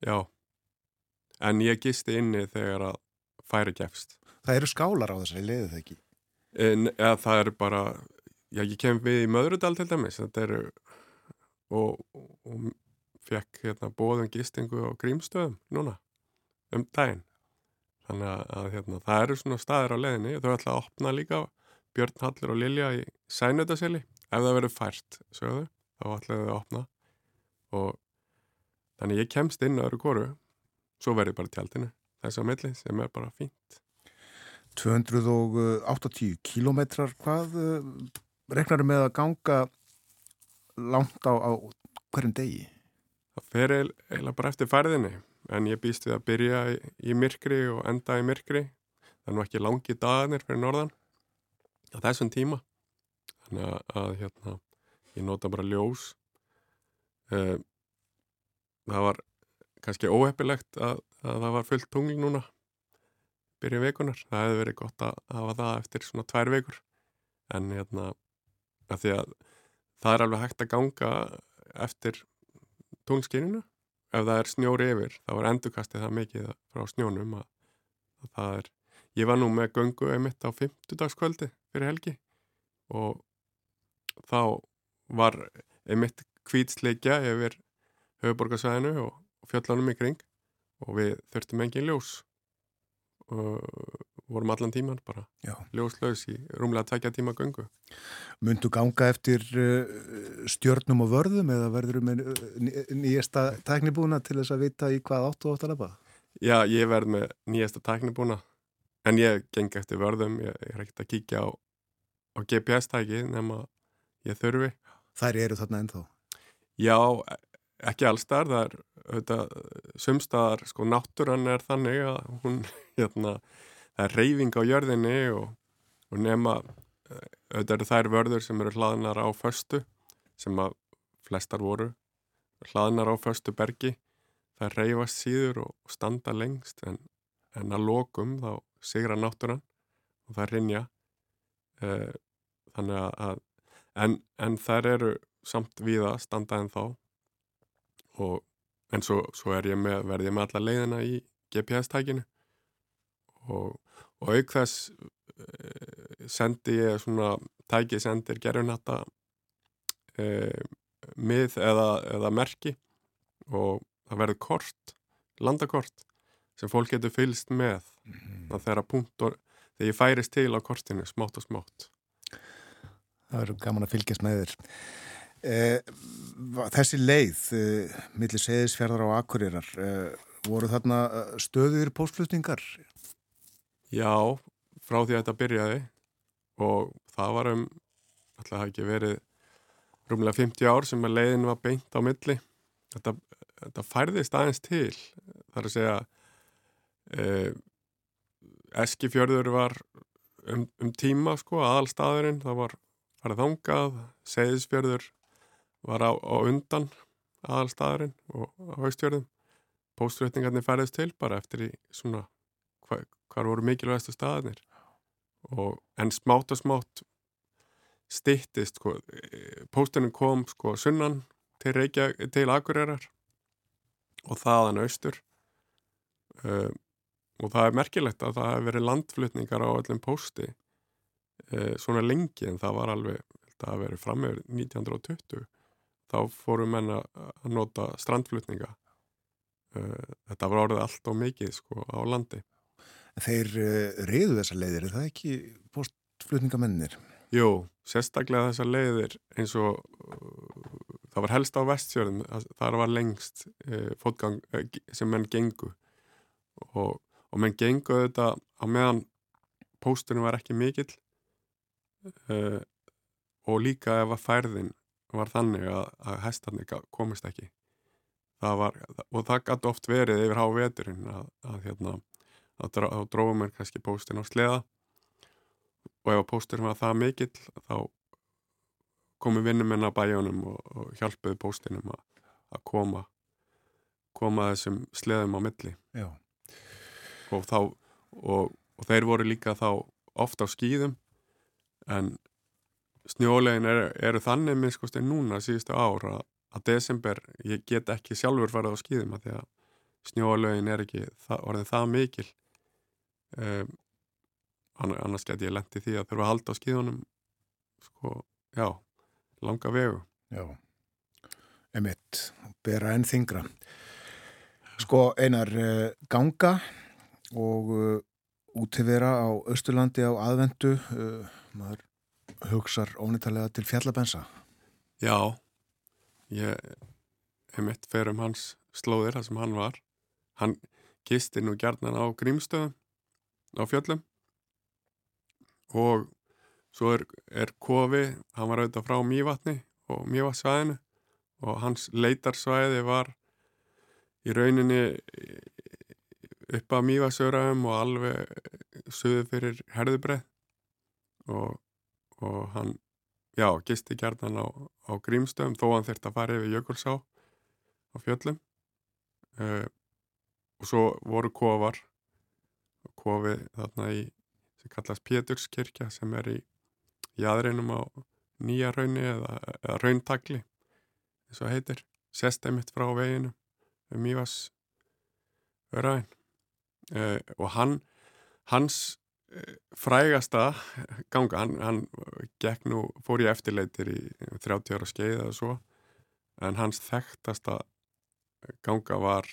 Já. En ég gisti inni þegar að færi gefst. Það eru skálar á þessari leiðu það ekki? En, eða það er bara já, ég kem við í Möðrudal til dæmis þetta eru og, og, og fekk hérna bóðum gistingu á grímstöðum núna um daginn. Þannig að, hérna, það eru svona staðir á leiðinni. Þau ætla að opna líka Björn Hallur og Lilja í Sænötaseli ef það verður fært, sögðu þá ætlaðu þau að opna og þannig ég kemst inn öðru kóru svo verður bara tjaldinu þess að milli sem er bara fínt 280 kílómetrar hvað uh, reknarum með að ganga langt á, á hverjum degi Það fer eiginlega bara eftir færðinni en ég býst við að byrja í, í myrkri og enda í myrkri. Það er nú ekki langi dagarnir fyrir norðan á þessum tíma. Þannig að, að hérna, ég nota bara ljós. Eh, Það var kannski óheppilegt að, að það var fullt tungl núna byrja vikunar. Það hefði verið gott að hafa það eftir svona tvær vikur. En hérna, að því að það er alveg hægt að ganga eftir tunglskyninu ef það er snjóri yfir þá er endurkastið það mikið frá snjónum að, að það er ég var nú með göngu einmitt á 50 dagskvöldi fyrir helgi og þá var einmitt kvítsleikja yfir höfuborgarsvæðinu og, og fjöllunum í kring og við þurftum engin ljós og vorum allan tíman bara Já. ljóslaus í rúmlega tvekja tíma göngu Mundu ganga eftir uh, stjörnum og vörðum eða verður með uh, ný- nýjasta tæknibúna til þess að vita í hvað áttu átt að lefa? Já, ég verð með nýjasta tæknibúna en ég geng eftir vörðum ég, ég er ekkert að kíkja á, á GPS-tæki nema ég þurfi Þær eru þarna ennþá. Já, ekki allstar það er auðvitað, sumstaðar sko náttúran er þannig að hún hérna, það er reyfing á jörðinni og, og nema auðvitað eru þær vörður sem eru hlaðnar á föstu sem að flestar voru hlaðnar á föstu bergi. Það reyfast síður og standa lengst en, en að lokum þá sigra náttúran og það rinja eh, þannig að en, en þær eru samt víða standa en þá og en svo, svo er ég með, verð ég með alla leiðina í GPS-tækinu og, og auk þess e, sendi ég svona tæki sendir gerunata e, mið eða, eða merki. Og það verður kort, landakort sem fólk getur fylst með. Það þegar punktur, þegar ég færist til á kortinu smátt og smátt. Það verður gaman að fylgjast með þér. Eh, þessi leið, eh, millir seðisfjörðar og akkurirar, eh, voru þarna stöður póstflutningar? Já, frá því að þetta byrjaði og það var um, alltaf það ekki verið rúmlega 50 ár sem að leiðin var beint á milli. Þetta, þetta færðist aðeins til. Það er að segja, eh, Eskifjörður var um, um tíma sko, aðalstaðurinn, það var farið þangað, Seyðisfjörður var á, á undan aðalstaðurinn og á haustfjörðum. Póstflutningarnir færðist til bara eftir í svona hva, hvar voru mikilvægastu staðinir og en smátt og smátt stittist sko, póstunum kom sko sunnan til, Reykja, til Akureyrar og þaðan austur. Um, og það er merkilegt að það hefur verið landflutningar á öllum pósti uh, svona lengi en það var alveg það hefur verið fram með 1920 þá fórum menn að nota strandflutninga. Uh, þetta var orðið allt og mikið sko á landi. Þeir uh, reyðu þessa leiðir, er það ekki póstflutningamennir? Jú, sérstaklega þessar leiðir eins og uh, það var helst á vestfjörðum, það- þar var lengst fótgang sem menn gengu. Og, og menn gengu þetta á meðan póstunum var ekki mikill og líka ef að færðin var þannig að, að hestarnir ga- komist ekki. Það var, og það gæti oft verið yfir há veturinn að, að hérna þá dró- þá drófum mér kannski póstin á sleða. Og ef pósturinn var það mikill þá komu vinnumenn að bæjónum og, og hjálpuðu póstinum að, að koma koma þessum sleðum á milli. Já. og þá og, og þeir voru líka þá oft á skýðum en snjólegin eru, eru þannig minnskosti núna síðustu ár að, desember, ég get ekki sjálfur farið á skýðum að því að snjólegin er ekki það, orðin það mikil. Um, annars get ég lendi því að þurfa að halda á skýðunum sko, já, langa vegu. Já, emitt, bera enn þingra. Sko, einar uh, ganga og uh, útivera á Östurlandi á aðvendu, uh, maður hugsar ónýttalega til fjallabensa. Já, ég hef mitt fer um hans slóðir þar sem hann var. Hann gisti nú gjarnan á grímstöðum á fjöllum og svo er, er kofi, hann var auðvitað frá Mývatni og Mývatsvæðinu og hans leitarsvæði var í rauninni upp að Mývatsöraum og alveg suðu fyrir herðubreið og, og hann já, gisti gjarnan á, á grímstöðum þó hann þurfti að fara yfir Jökulsá á fjöllum. Uh, og svo voru kofar kofi þarna í sem kallast Péturskirkja sem er í jæðrinum á nýja raunni eða, eða rauntagli eins og heitir, sestæmitt frá veginu um Ívas öraðin uh, og hann hans frægasta ganga, hann, hann gekk nú, fór í eftirleitir í 30 ára skeið eða svo en hans þekktasta ganga var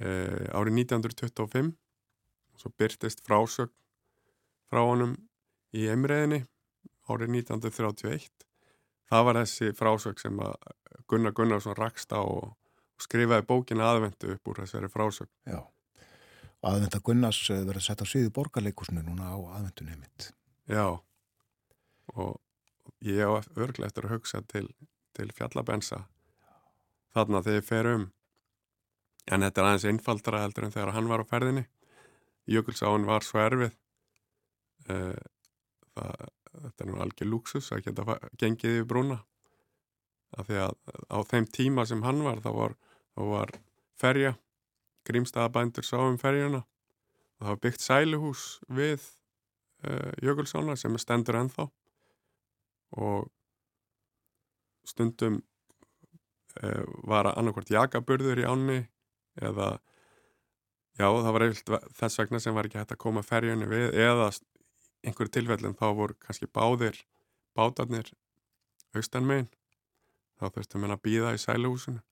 uh, árið 1925 og svo byrtist frásögn frá honum í emriðinni árið 1931 það var þessi frásögn sem að Gunnar Gunnarsson rakst á og skrifaði bókina aðvendu upp úr þessari frásögn. Já, aðvenda Gunnars eh, verður sett á sviði borgarleikusinu núna á aðvendunni mitt. Já. Og ég á örglega eftir að hugsa til, til fjallabensa. Þarna þegar ég fer um. En þetta er aðeins einfaldra heldur en þegar hann var á ferðinni. Jökulsáin var svo erfið. Uh, það, þetta er nú algjör luxus að geta gengið yfir brúna. Af því að á þeim tíma sem hann var þá var, þá var ferja grímstaðabændur sá um ferjuna. Og það var byggt sæluhús við uh, Jökulsána sem er stendur ennþá. Og stundum uh, var annarkvort jakaburður í ánni eða já það var eitthvað þess vegna sem var ekki hægt að koma ferjunni við eða einhverju tilfellin þá voru kannski báðir bátarnir austan megin þá þurftum við að býða í sæluhúsinu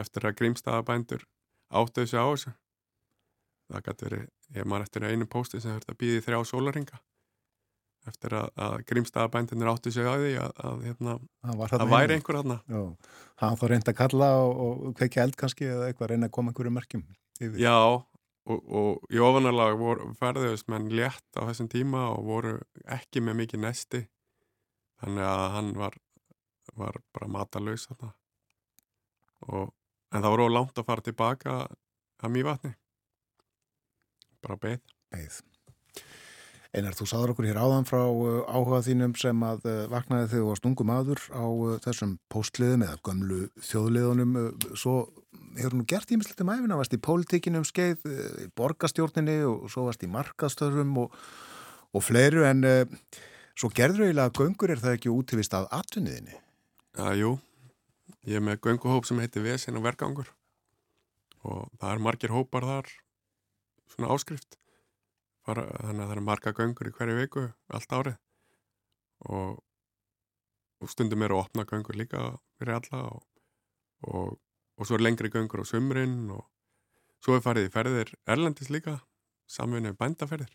eftir að grímstaðabændur áttu þessu á þessu. Það gæti verið, ég maður eftir einu pósti sem þurfti að býði þrjá sólaringa eftir að, að grímstaðabændunir áttu sig að því að, að, hérna, að væri einhver aðna hann þá reyndi að kalla og, og kveikja eld kannski eða eitthvað reyndi að koma einhverju merkjum yfir. já og, og í ofanarlag ferðuðist menn létt á þessum tíma og voru ekki með mikið nesti. Þannig að hann var, var bara matalauðs og en það voru langt að fara tilbaka að mývatni bara beð beð Einar, þú saður okkur hér áðan frá uh, áhuga þínum sem að uh, vaknaði þig og stungum aður á uh, þessum postliðum eða gömlu þjóðliðunum. Svo hefur nú gert ímislegt um æfina, varst í pólitíkinum skeið, í borgastjórninni og svo varst í markaðstöðum og, og fleiru en svo gerður eiginlega að göngur er það ekki útivist af atvinniðinni? Já, jú. Ég er með gönguhóp sem heitir Vesin og Vergangur. Og það er margir hópar þar, svona áskrift. Fara, þannig að það er marga göngur í hverju viku allt árið. Og, og stundum eru að opna göngur líka fyrir alla og, og, og svo er lengri göngur á sumrin og svo er farið í ferðir erlendis líka samvinni bændaferðir.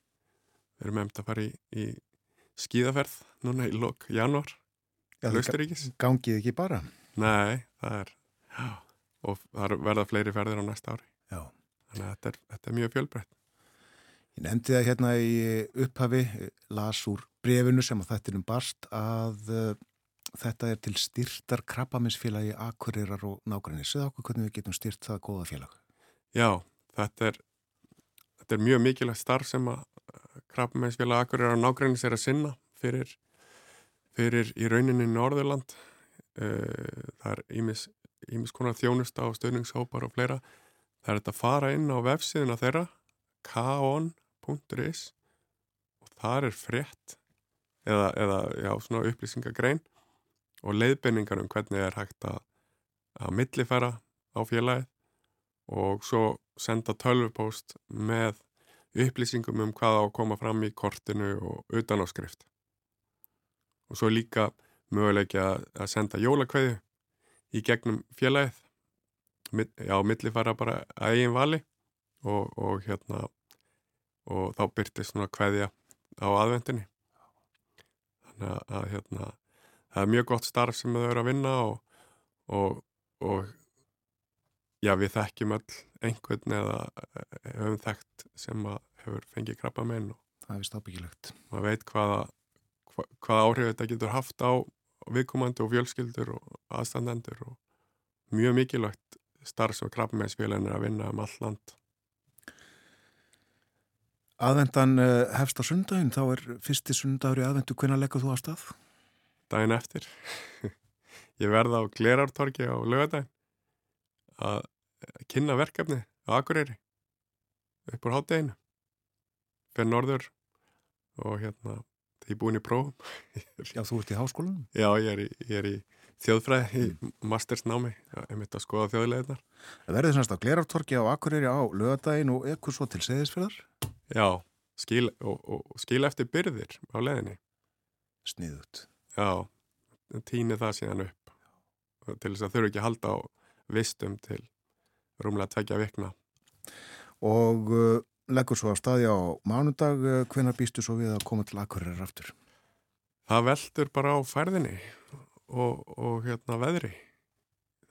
Við erum hefðið að fara í, í skíðaferð núna í lok januar Lausturíkis Gangið ekki bara? Nei, það er já, og það verða fleiri ferðir á næsta ári já. þannig að þetta er, þetta er mjög fjölbreytt Ég nefndi það hérna í upphafi, las úr brefinu sem að þetta er um barst að uh, þetta er til styrtar krabbaminsfélagi Akureyrar og nágræni. Sveða okkur hvernig við getum styrt það góða félag? Já, þetta er, þetta er mjög mikilvægt starf sem að krabbaminsfélagi Akureyrar og nágræni sér að sinna fyrir, fyrir í rauninni Norðurland. Uh, það er ímis, konar þjónusta og stöðningshópar og fleira. Það er þetta að fara inn á vefsíðuna þeirra kaon.is og þar er frétt eða, eða já, svona upplýsingagrein og leiðbenningar um hvernig er hægt að, að millifæra á félagið og svo senda tölvupóst með upplýsingum um hvað á að koma fram í kortinu og utan á skrift. Og svo líka möguleiki að, að senda jólakveðu í gegnum félagið, já, millifæra bara að eigin vali og, og hérna og þá byrtist svona kveðja á aðvendinni. Þannig að, að hérna, það er mjög gott starf sem þau eru að vinna og, og, og já, við þekkjum öll einhvern eða eh, höfum þekkt sem að hefur fengið krabba og Það er vist ábyggilegt. maður veit hvaða, hva, hvaða áhrif þetta getur haft á viðkomandi og fjölskyldur og aðstandendur og mjög mikilvægt starf sem krabbameinsfélagin er að vinna um all land. Aðvendan uh, hefst á sundaginn, þá er fyrsti sundagur í aðvendu, hvenær leggur þú á stað? Daginn eftir, ég verða á Glerartorki á lögadaginn að kynna verkefni á Akureyri upp úr hátteginu fyrir norður og hérna því búin í prófum Já, þú ert í háskólanum. Já, ég er í, ég er í þjóðfræði í mastersnámi, ég mitt að skoða þjóðleginar. Það verður semst á Glerartorki á Akureyri á lögadaginn og ekkur svo til Seyðisfjörðar. Já, skil, og, og skil eftir byrðir á leðinni. Sniðut. Já, týni það síðan upp til þess að þurfu ekki að halda á vistum til rúmlega tvekja vikna. Og uh, leggur svo á staði á mánudag, uh, hvenær býstu svo við að koma til Akureyri aftur? Það veldur bara á færðinni og, og hérna veðri.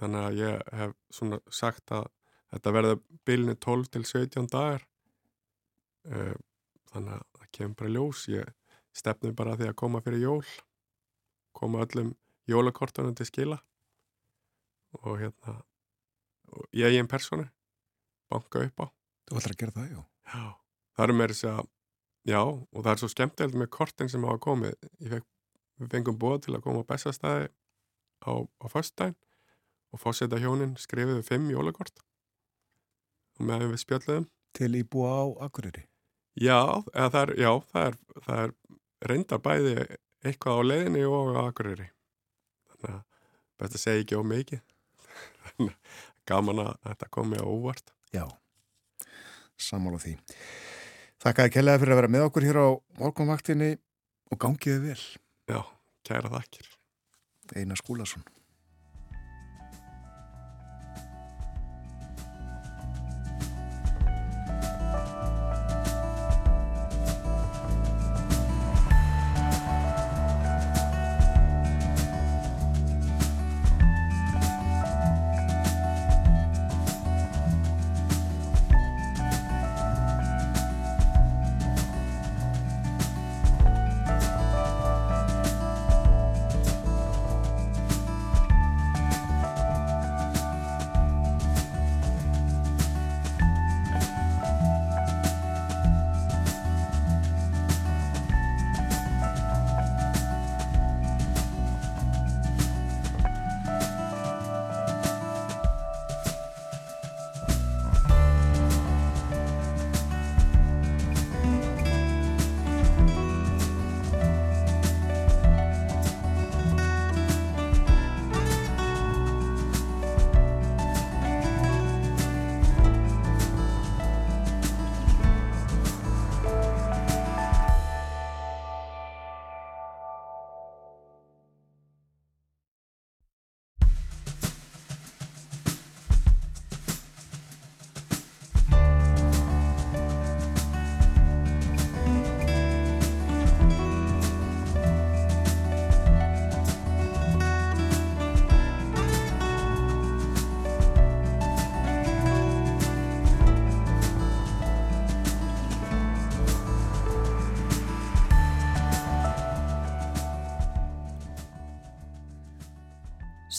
Þannig að ég hef svona sagt að þetta verða bylni 12 til 17 dagar. Eh, Þannig að það kemur bara ljós. Ég stefnum bara að því að koma fyrir jól. Koma öllum jólakortunum til skila. Og hérna, og ég er einn personu. Banka upp á. Þú ætlar að gera það, já. Það eru meira þess að, já, og það er svo skemmtilegt með kortin sem hafa komið. Fekk, við fengum búið til að koma á bestastæði á, á föstudaginn og fórseta hjónin skrifiðu fimm jólakort og meðan við spjöldum. Til íbúa á Akureyri. Já, það er, já, það er, það er reyndar bæði eitthvað á leiðinni og á Akureyri. Þannig að best að segja ekki á mikið. Gaman að þetta komi á óvart. Já, sammála því. Þakkaði kellaði fyrir að vera með okkur hér á morgunvaktinni og gangiði vel. Já, kæra þakkir. Einar Skúlason.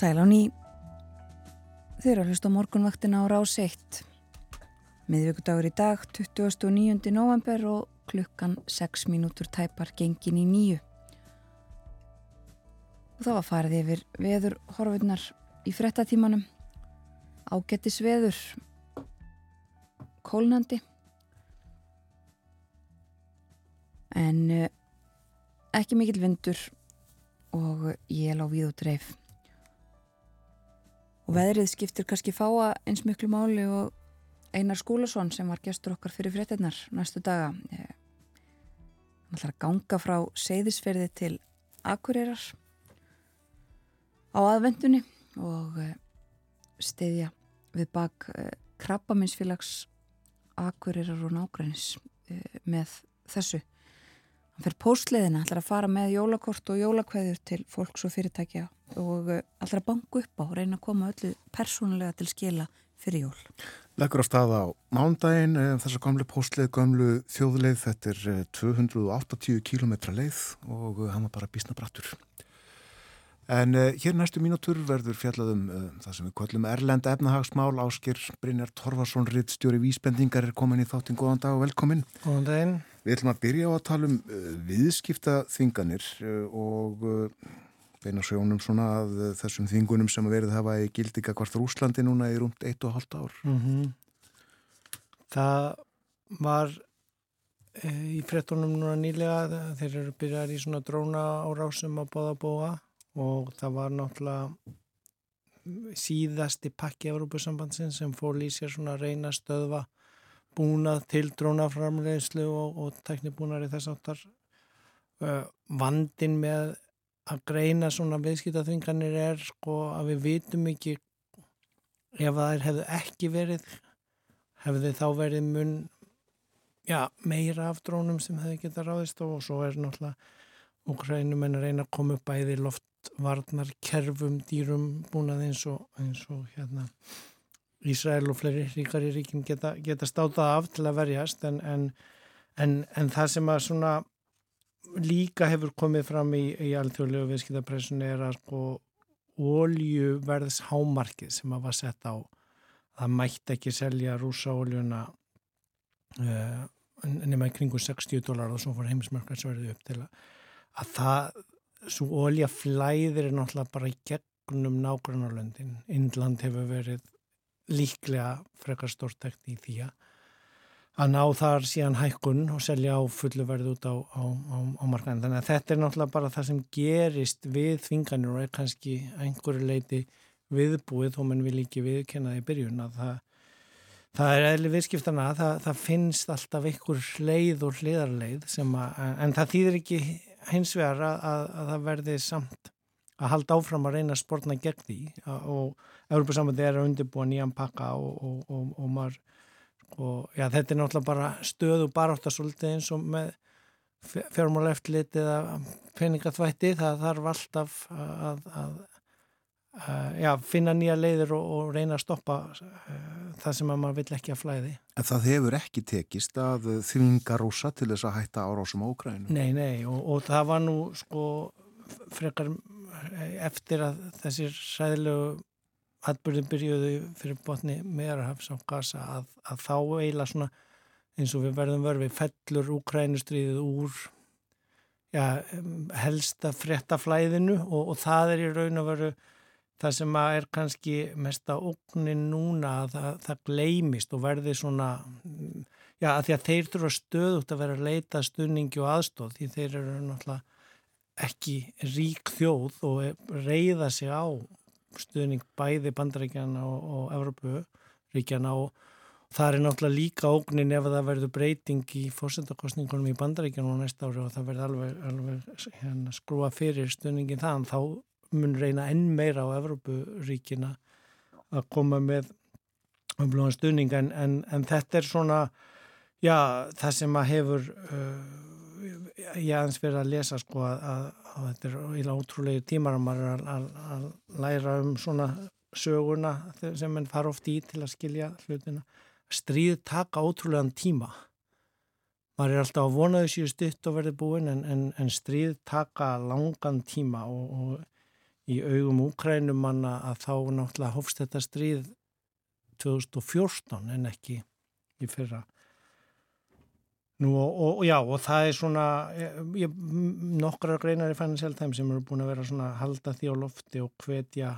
Sæl á ný. Þið eru að hlusta morgunvaktina á rás 1. Miðvíkudagur í dag, 29. november og klukkan 6 mínútur tæpar gengin í nýju. Og það var farið yfir veður horfinnar í frettatímanum. Ágættis veður, kólnandi. En uh, ekki mikill vindur og ég á við og dreif. Og veðrið skiptir kannski fáa eins miklu máli og Einar Skúlason sem var gestur okkar fyrir fréttinnar næstu daga. Hann ætlar að ganga frá seyðisferði til Akureyrar á aðvendunni og stiðja við bak krabbaminsfélags Akureyrar og nágrænis með þessu. Hann fer póstleðina, ætlar að fara með jólakort og jólakveður til fólks og fyrirtækja og ætlar að banka upp á og reyna að koma öllu persónulega til skila fyrir jól. Leggur á stað á mándaginn, þess að gamlu póstleið, gamlu þjóðleið, þetta er 280 km leið og hann var bara bísna brattur. En uh, hér næstu mínútur verður fjallaðum uh, það sem við kvöllum Erlend efnahagsmál, Áskir Brynjar Torfarsson, rittstjóri Vísbendingar er komin í þáttin, góðan dag og velkomin. Góðan daginn. Við ætlum að byrja á að tala um uh, viðskipta þinganir og beina sjónum svona að þessum þingunum sem verið hafa í gildika hvort Rúslandi núna í rúmt 1,5 ár. Mm -hmm. Það var í frettunum núna nýlega, þeir eru byrjar í svona dróna árásum að bóða bóa og það var náttúrulega síðasti pakki Európusambansin sem fór í sér svona reyna stöðva búnað til drónaframlegslu og, og teknibúnar í þess áttar uh, vandin með að greina svona viðskiptaþvinganir er sko að við vitum ekki ef það hefðu ekki verið hefðu þá verið mun já, meira af drónum sem hefði geta ráðist og svo er náttúrulega Ukrænum en að reyna að koma upp bæði loftvarnar, kerfum, dýrum búnað eins og, eins og hérna Ísrael og fleiri ríkari ríkin geta, geta státað af til að verjast en, en, en, en það sem að svona líka hefur komið fram í, í alþjóðlegu viðskiptapressunni er að sko óljuverðs hámarkið sem að var sett á það mætti ekki selja rúsa óljuna uh, nema í kringu 60 dólar og svo fór heimismarkarsverði upp til að að það, svo ólja flæðir er náttúrulega bara í gegnum nágrannarlöndin. Indland hefur verið líklega frekar stórtækt í því að ná þar síðan hækkun og selja á fullu verð út á, á, á, á markaðin. Þannig að þetta er náttúrulega bara það sem gerist við þvinganir og er kannski einhverju leiti viðbúið þó mann vil ekki viðkenna það í byrjun að það Það er eðli viðskiptana, það, það finnst alltaf einhver leið og hliðarleið að, en það þýðir ekki hins vegar að, að, að það verði samt að halda áfram að reyna að spórna gegn því og Európa-sambandi er að undirbúa nýjan pakka og, og, og, og maður og já, þetta er náttúrulega bara stöðu baráttasóldi eins og með fjármála eftirlit eða peningaþvætti það þarf alltaf að, að, að já, finna nýja leiðir og reyna að stoppa uh, það sem að maður vill ekki að flæði En það hefur ekki tekist að þvinga rúsa til þess að hætta árásum á Ukraínu? Nei, nei, og, og það var nú sko frekar eftir að þessir sæðilegu atbyrðin byrjuðu fyrir botni meðarhafs á gasa að, að þá eila svona eins og við verðum verfið fellur Ukrænustriðið úr já, helsta frettaflæðinu og, og það er í raun og veru það sem er kannski mesta ógnin núna að það, það gleimist og verði svona já að því að þeir þurfa stöðugt að vera að leita stunningi og aðstóð því þeir eru náttúrulega ekki rík þjóð og reyða sig á stuðning bæði bandaríkjana og, og Evroparíkjana og það er náttúrulega líka ógnin ef það verður breyting í fórsendakostningunum í bandaríkjana og næsta ári og það verður alveg, alveg hérna, skrúa fyrir stuðningin þann þá mun reyna enn meira á Evrópuríkina að koma með umblóðan stuðning. En, en, en þetta er svona já, það sem að hefur uh, ég aðeins verið að lesa sko að, að, að þetta er íla ótrúlegu tímar að maður að, að læra um svona söguna sem mann fara oft í til að skilja hlutina. Stríð taka ótrúlegan tíma maður er alltaf að vona þessu stutt og verði búin en, en, en stríð taka langan tíma og, og í augum úkrænumanna að þá náttúrulega hófst þetta stríð 2014 en ekki í fyrra. Nú og, og já og það er svona ég, nokkra greinar í Financial Times sem eru búin að vera svona halda því á lofti og hvetja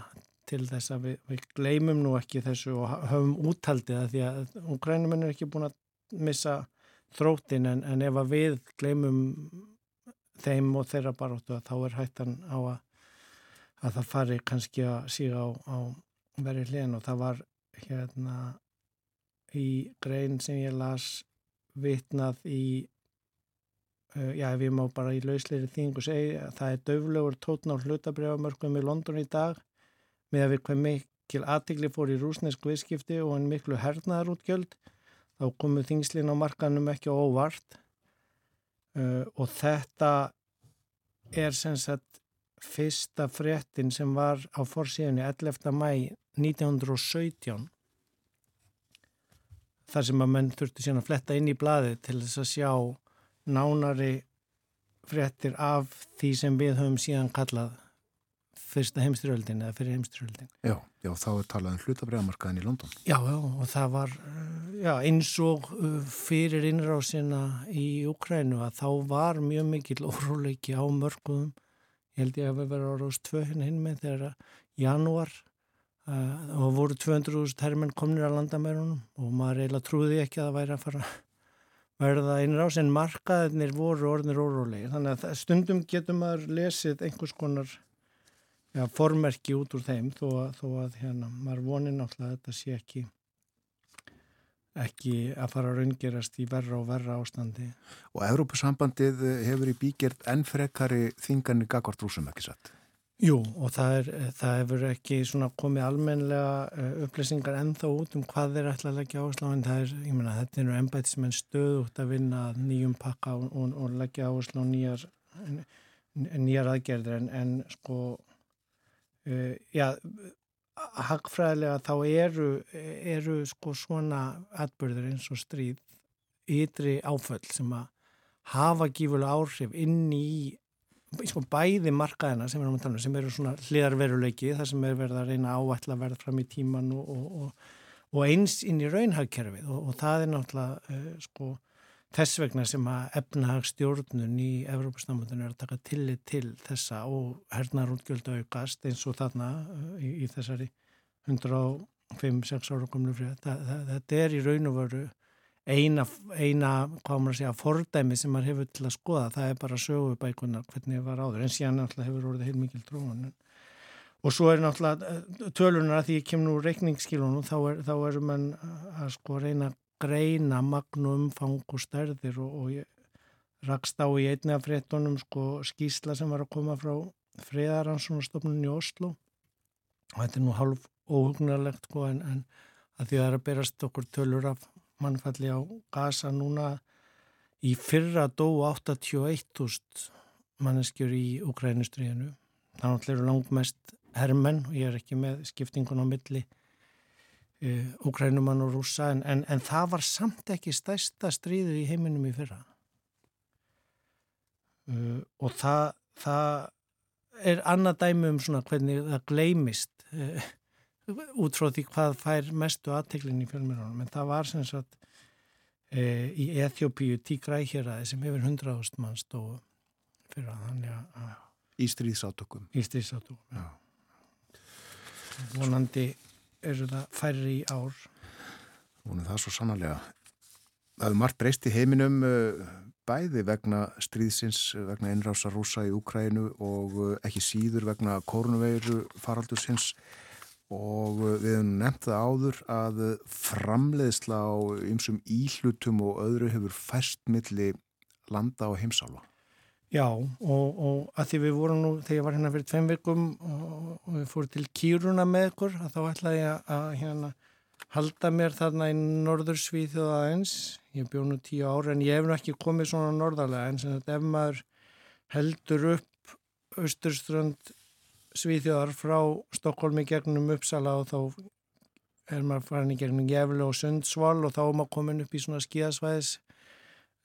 til þess að við, við gleymum nú ekki þessu og höfum úthaldið að því að úkrænuminn er ekki búin að missa þróttin en, en ef að við gleymum þeim og þeirra baróttu að þá er hættan á að, að það fari kannski að síga á, á verið hliðin og það var hérna í grein sem ég las vitnað í uh, já, ef ég má bara í lausleiri þingu segja að það er döflegur tótn á hlutabrjámörkum í London í dag með að við hvað mikil aðtikli fór í rúsnesk viðskipti og en miklu hernaðarútgjöld þá komu þingslinn á markanum ekki óvart uh, og þetta er sem sagt fyrsta fréttin sem var á fórsíðunni 11. mæ 1917 þar sem að menn þurfti síðan að fletta inn í blaði til þess að sjá nánari fréttir af því sem við höfum síðan kallað fyrsta heimstyrjöldin eða fyrir heimstyrjöldin. Já, já, þá er talað um hlutabræðamarkaðin í London. Já, já, og það var já, eins og uh, fyrir innrásina í Ukrænu að þá var mjög mikil óróleiki á mörgum. Ég held ég að við verðum á rás 2 hinn hinn með þegar janúar og voru 200.000 herrmenn komnir að landamærunum og maður eiginlega trúði ekki að það væri að fara verða innrás en markaðinir voru orðinir órólegi. Þannig að stundum getur maður lesið einhvers konar ja, formerki út úr þeim þó að, þó að hérna, maður vonir náttúrulega að þetta sé ekki ekki að fara að raungerast í verra og verra ástandi. Og Evrópusambandið hefur í bígerð enn frekari þingarnir gagvart rúsum ekki satt? Jú, og það, er, það hefur ekki komið almenlega eh, upplýsingar ennþá út um hvað þeir ætla að leggja áherslu á en það er, ég menna, þetta eru ennbætismenn stöðugt að vinna nýjum pakka og, og, og leggja áherslu á nýjar, nýjar aðgerðir. En, en sko Uh, já, hagfræðilega þá eru, eru sko svona atbyrður eins og stríð ytri áföll sem að hafa gífulega áhrif inn í sko bæði markaðina sem, um sem eru svona hliðarveruleiki þar sem er verið að reyna áætla að verða fram í tíman og, og, og, og eins inn í raunhagkerfið og það er náttúrulega uh, sko Þess vegna sem að efnahagstjórnun í Evrópusnamöndinu er að taka tillit til þessa og hernar útgjöldu aukast eins og þarna uh, í, í þessari 105-6 ára komlu frið. Þetta er í raun og veru eina, eina hvað maður segja, fordæmi sem maður hefur til að skoða. Það er bara sögubækunar hvernig það var áður en síðan náttúrulega hefur orðið heil mikil trúan. Og svo er náttúrulega uh, tölunar að því ég kem nú reikningsskilunum þá er mann að sko reyna greina magnu umfang og stærðir og, og ég rakst á í einni af fréttunum sko skísla sem var að koma frá friðaransónastofnun í Oslo og þetta er nú hálf óhugnarlegt sko en, en að því að það er að berast okkur tölur af mannfalli á gasa núna í fyrra dó 81.000 manneskjur í Ukrænustriðinu þannig að það eru langt mest hermenn og ég er ekki með skiptingun á milli Ukrænumann og rúsa en, en, en það var samt ekki stærsta stríðu í heiminum í fyrra. Uh, og það, það er annað dæmi um svona hvernig það gleimist uh, út frá því hvað fær mestu aðteklin í fjölmjörnum en það var sem sagt uh, í Eþjópíu tígrækjaraði sem hefur hundraðust mann stóðu fyrra þannig að Í stríðsátökum. Í stríðsátökum, já. Vonandi eru það færri í ár. Er það svo sannarlega. Það hefur margt breyst í heiminum uh, bæði vegna stríðsins, vegna einrása rúsa í Úkrænu og uh, ekki síður vegna korunveiru faraldursins og uh, við hefum nefnt það áður að framleiðsla á ymsum íhlutum og öðru hefur fæst milli landa og heimsála. Já og, og að því við vorum nú þegar ég var hérna fyrir tveim vikum og, og við fórum til Kýruna með ykkur að þá ætlaði ég að, hérna halda mér þarna í norður Svíþjóða eins, ég bjóð nú tíu ára en ég hef nú ekki komið svona norðarlega en sem þetta ef maður heldur upp austurströnd Svíþjóðar frá Stokkólmi gegnum Uppsala og þá er maður farin í gegnum Gefle og Sundsvall og þá er maður komin upp í svona skíðasvæðis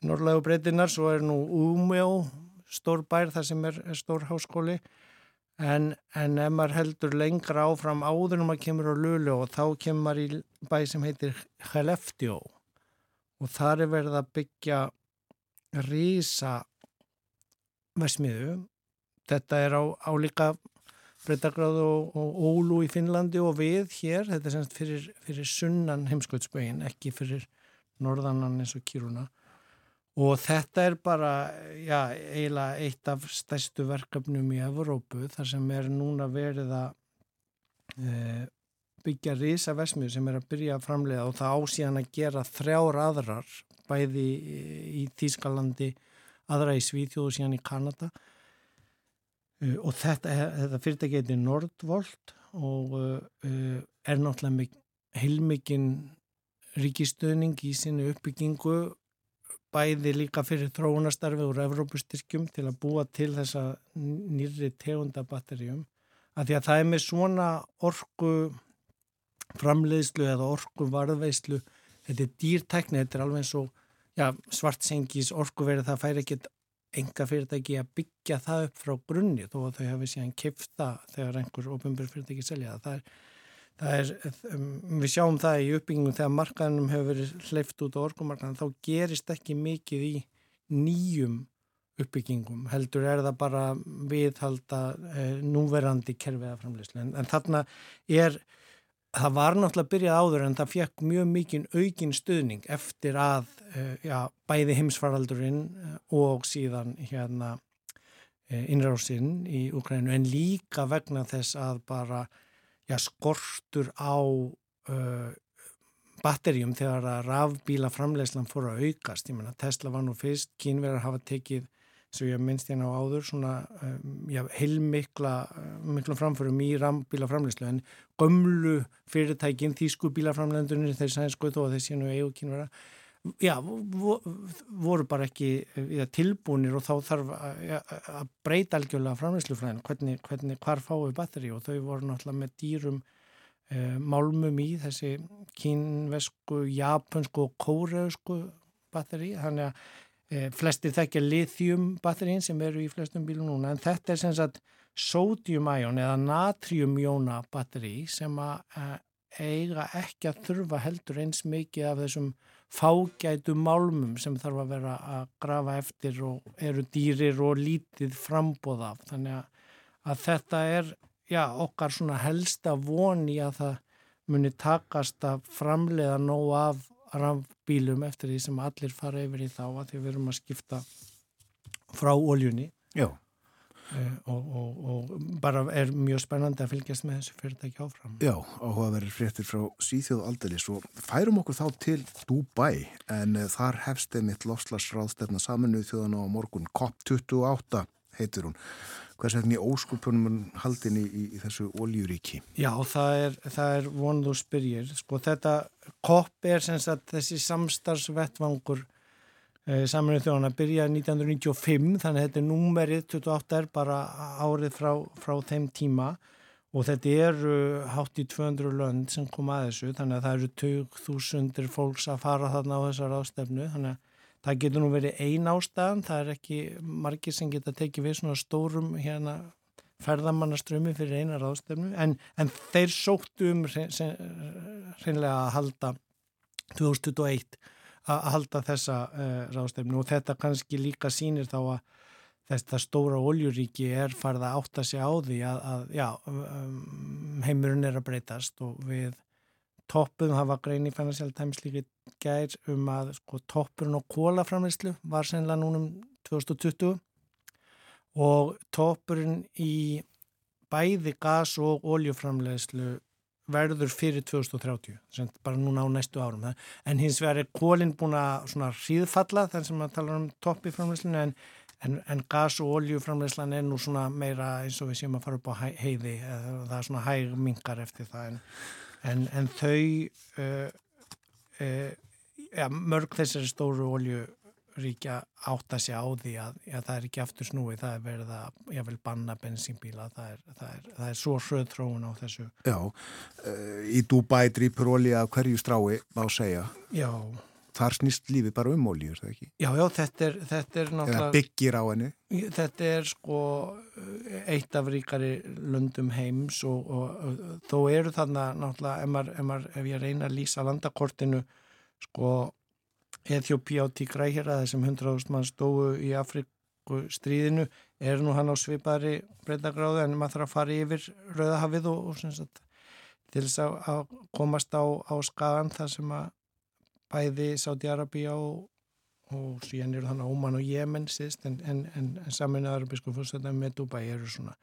norðlegu breytinnar, svo er nú Úmjó stór bær þar sem er, er stór háskóli. En, en ef maður heldur lengra áfram áður um að kemur á Lulu og þá kemur maður í bæ sem heitir Heleftjó og þar er verið að byggja rísa vesmiðu þetta er á, á líka breytagráð og, og ólu í Finnlandi og við hér, þetta er semst fyrir, fyrir sunnan heimskvöldsbögin, ekki fyrir norðannan eins og kýruna og þetta er bara já, eiginlega eitt af stærstu verkefnum í Evrópu þar sem er núna verið að e, byggja risa vesmið sem er að byrja að framlega og það ásíðan að gera þrjár aðrar bæði í, Þýskalandi aðra í Svíþjóðu síðan í Kanada og þetta, þetta fyrirtæki heitir Nordvolt og uh, er náttúrulega með heilmikinn ríkistöðning í sinni uppbyggingu bæði líka fyrir þróunastarfi úr Evrópustyrkjum til að búa til þessa nýri tegundabatterjum að því að það er með svona orgu framleiðslu eða orgu varðveislu þetta er dýrtækni, þetta er alveg eins og já, svartsengis orguverið það fær ekkert enga fyrirtæki að byggja það upp frá grunni þó að þau hafi síðan kifta þegar einhver ofinbjörn fyrirtæki selja það. Það er, það er, um, við sjáum það í uppbyggingum þegar markaðunum hefur verið hleyft út á orgumarkaðan þá gerist ekki mikið í nýjum uppbyggingum heldur er það bara viðhalda eh, núverandi kerfiða framleyslu en, en þarna er það var náttúrulega byrjað áður en það fekk mjög mikinn aukin stuðning eftir að uh, já, bæði heimsfaraldurinn uh, og síðan hérna uh, innráðsinn í Ukrænu en líka vegna þess að bara já, skortur á batterjum þegar að rafbíla framlegslan fór að aukast. Ég menna Tesla var nú fyrst, kínverðar hafa tekið sem ég minnst hérna á áður svona um, já, heilmikla mikla framförum í rambíla framleyslu en gömlu fyrirtækin þýsku bílaframlendunir þeir sænsku þó að séu nú eigu kynvera já, voru bara ekki já, tilbúinir og þá þarf að breyta algjörlega framleyslufræðin hvernig, hvernig hvar fáið batteri og þau voru náttúrulega með dýrum eh, málmum í þessi kínvesku, japansku og kóreusku batteri þannig að flestir þekkja lithium batterín sem eru í flestum bílum núna en þetta er sem sagt sódium-æjón eða natrium-jóna batteri sem að e, eiga ekki að þurfa heldur eins mikið af þessum fágætu málmum sem þarf að vera að grafa eftir og eru dýrir og lítið frambóð af. Þannig að, þetta er já, okkar helsta voni að það muni takast að framleiða nóg af rafbílum eftir því sem allir fara yfir í þá að því við erum að skipta frá oljunni uh, og, og, og bara er mjög spennandi að fylgjast með þessu fyrirtæki áfram. Já, áhugaverðir fréttir frá Svíþjóð aldeilis og færum okkur þá til Dubai en uh, þar hefst einmitt lofslagsráðstefna saminuð þjóðan á morgun. COP28 heitir hún hvers vegna í óskupunum haldin í, í, þessu oljuríki? Já, það er, er og spyrjir. Sko þetta kopp er sem sagt þessi samstarfsvettvangur eh, saminuð þjóðan að byrja 1995 þannig að þetta er númerið 28 er bara árið frá, frá þeim tíma og þetta eru hátt í 200 lönd sem kom að þessu þannig að það eru 2000 fólks að fara þarna á þessar ástefnu þannig að það getur nú verið ein ástæðan, það er ekki margir sem geta tekið við svona stórum hérna ferðamannaströmi fyrir einar ástæfnu en, en þeir sóttu um hreinlega að halda 2021 að halda þessa uh, rástefnu og þetta kannski líka sínir þá að þetta stóra oljuríki er farið að átta sig á því að, að já, um, heimurinn er að breytast og við toppum, það var grein í Financial Times líka gær um að sko, toppurinn og kólaframleyslu var sennilega núnum 2020 og toppurinn í bæði gas og oljuframleyslu verður fyrir 2030 sem bara núna á næstu árum. En hins vegar er kólinn búin að hríðfalla þannig sem að tala um topp í framleyslinu en, en, en gas og oljuframleyslan er nú meira eins og við séum að fara upp á heiði það er svona hæg mingar eftir það en en, en þau uh, uh, ja, mörg þessari stóru oljuríkja átt að sé á því að ja, það er ekki aftur snúi, það er verið að vil banna bensínbíla, það er, það er, það er svo hröð þróun á þessu. Já, uh, í Dubai drýpur olja hverju strái á segja. Já Þar snýst lífi bara um ólíu, er það ekki? Já, já, þetta er, þetta er náttúrulega... Eða byggir á henni? Þetta er sko eitt af ríkari löndum heims og, og, og þó eru þarna náttúrulega, ef, maður, ef, maður, ef ég reyna að lýsa landakortinu, sko, Eþjópi á Tígrækjara, þessum 100.000 mann stóðu í Afriku stríðinu, er nú hann á svipari breytagráðu en maður þarf að fara yfir Rauðahafið og, og sagt, til þess að komast á, á skagan þar sem að bæði Sáti-Arabíja og, og síðan eru þannig Óman og Jemen síðst en, en, en, en saminuðar biskup fórstæðan með Dubai eru svona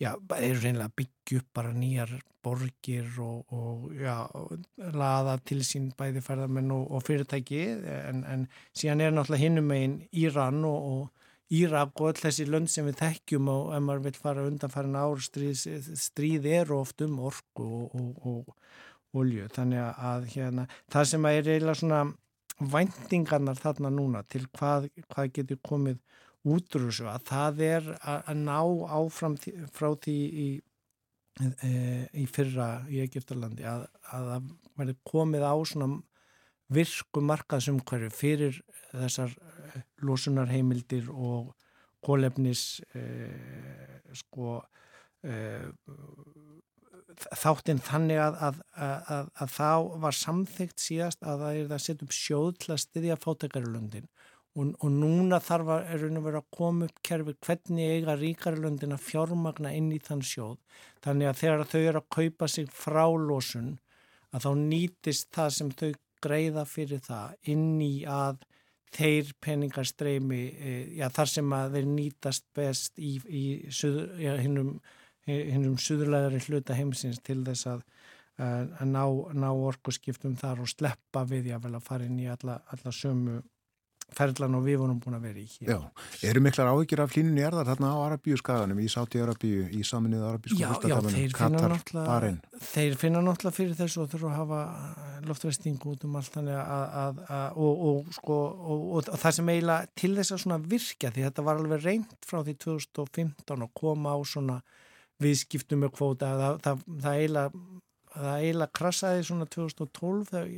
já, eru reynilega að byggja upp bara nýjar borgir og, og já, laða til sín bæði ferðarmenn og, og fyrirtæki en, síðan er náttúrulega hinnum megin Íran og, og Írak og öll þessi lönd sem við þekkjum og ef maður vil fara undanfærin ár stríð, stríð eru oft um orku og olju þannig að hérna, það sem er eiginlega svona væntingarnar þarna núna til hvað, hvað getur komið útrúsu að það er að, ná áfram frá því í, e, í fyrra í Egiptalandi að, að það verði komið á svona virku markaðsumhverju fyrir þessar e, losunarheimildir og kólefnis eh, sko eh, þáttinn þannig að, að, að, að þá var samþygt síðast að það er að setja upp sjóð til að styðja fátekarlöndin og, og núna þarf að, er vera að koma upp kerfi hvernig eiga ríkarlöndin að fjármagna inn í þann sjóð. Þannig að þegar þau eru að kaupa sig frá losun að þá nýtist það sem þau greiða fyrir það inn í að þeir peningar streymi e, já, þar sem að þeir nýtast best í, í já, hinnum hinnum suðurlegari hluta heimsins til þess að, að ná, ná orkuskiptum þar og sleppa við já vel að fara inn í alla, alla sömu ferðlan og við vorum búin að vera í hér. Já, eru miklar áhyggjur af hlínunni erðar þarna á Arabíu skaganum, í Sáti-Arabíu, í saminnið Arabísku fyrstadamunum, Katar, Bahrein? Þeir finna náttúrulega fyrir þessu og þurfa að hafa loftvestingu út um allt þannig að, að, að og, og, sko, og, og það sem eiginlega til þess að svona virka því þetta var alveg reynd frá því 2015 að koma á svona viðskiptum með kvóta það, það, það eiginlega það eiginlega krassaði svona 2012 það,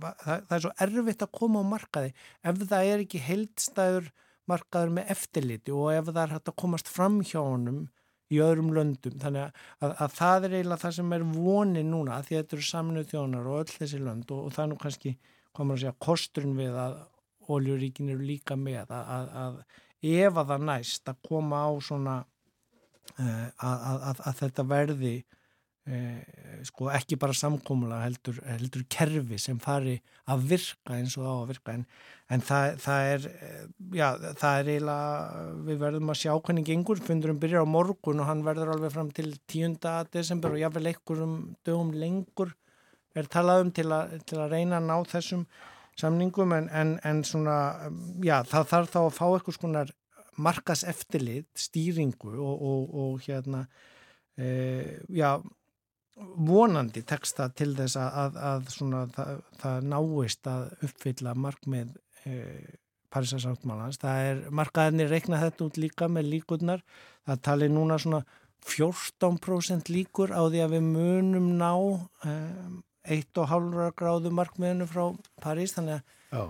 það, það er svo erfitt að koma á markaði. Ef það er ekki heldstæður markaður með eftirliti og ef það er hægt að komast fram hjá honum í öðrum löndum þannig að, að, að það er eiginlega það sem er vonið núna því þetta eru saminuð þjónar og öll þessi lönd og, og það nú kannski komur að segja kosturinn við að oljuríkin eru líka með að, að ef að það næst að koma á svona uh, að þetta verði Eh, sko ekki bara samkómula heldur, heldur kerfi sem fari að virka eins og á að virka en, en það, það er eh, já, það er eiginlega við verðum að sjá hvernig gengur, fundurum byrjar á morgun og hann verður alveg fram til 10. desember og jáfnvel einhverjum dögum lengur er talað um til, a, til að reyna að ná þessum samningum en, en, en svona já, það þarf þá að fá eitthvað skonar markas eftirlit, stýringu og, og, og hérna e, já vonandi teksta til þess að, að svona, það, það náist að uppfylla markmið e, Parísasáttmálans. Það er markaðinni reikna þetta út líka með líkurnar. Það tali núna svona 14% líkur á því að við munum ná e, 1,5 gráðu markmiðinu frá París þannig að Já.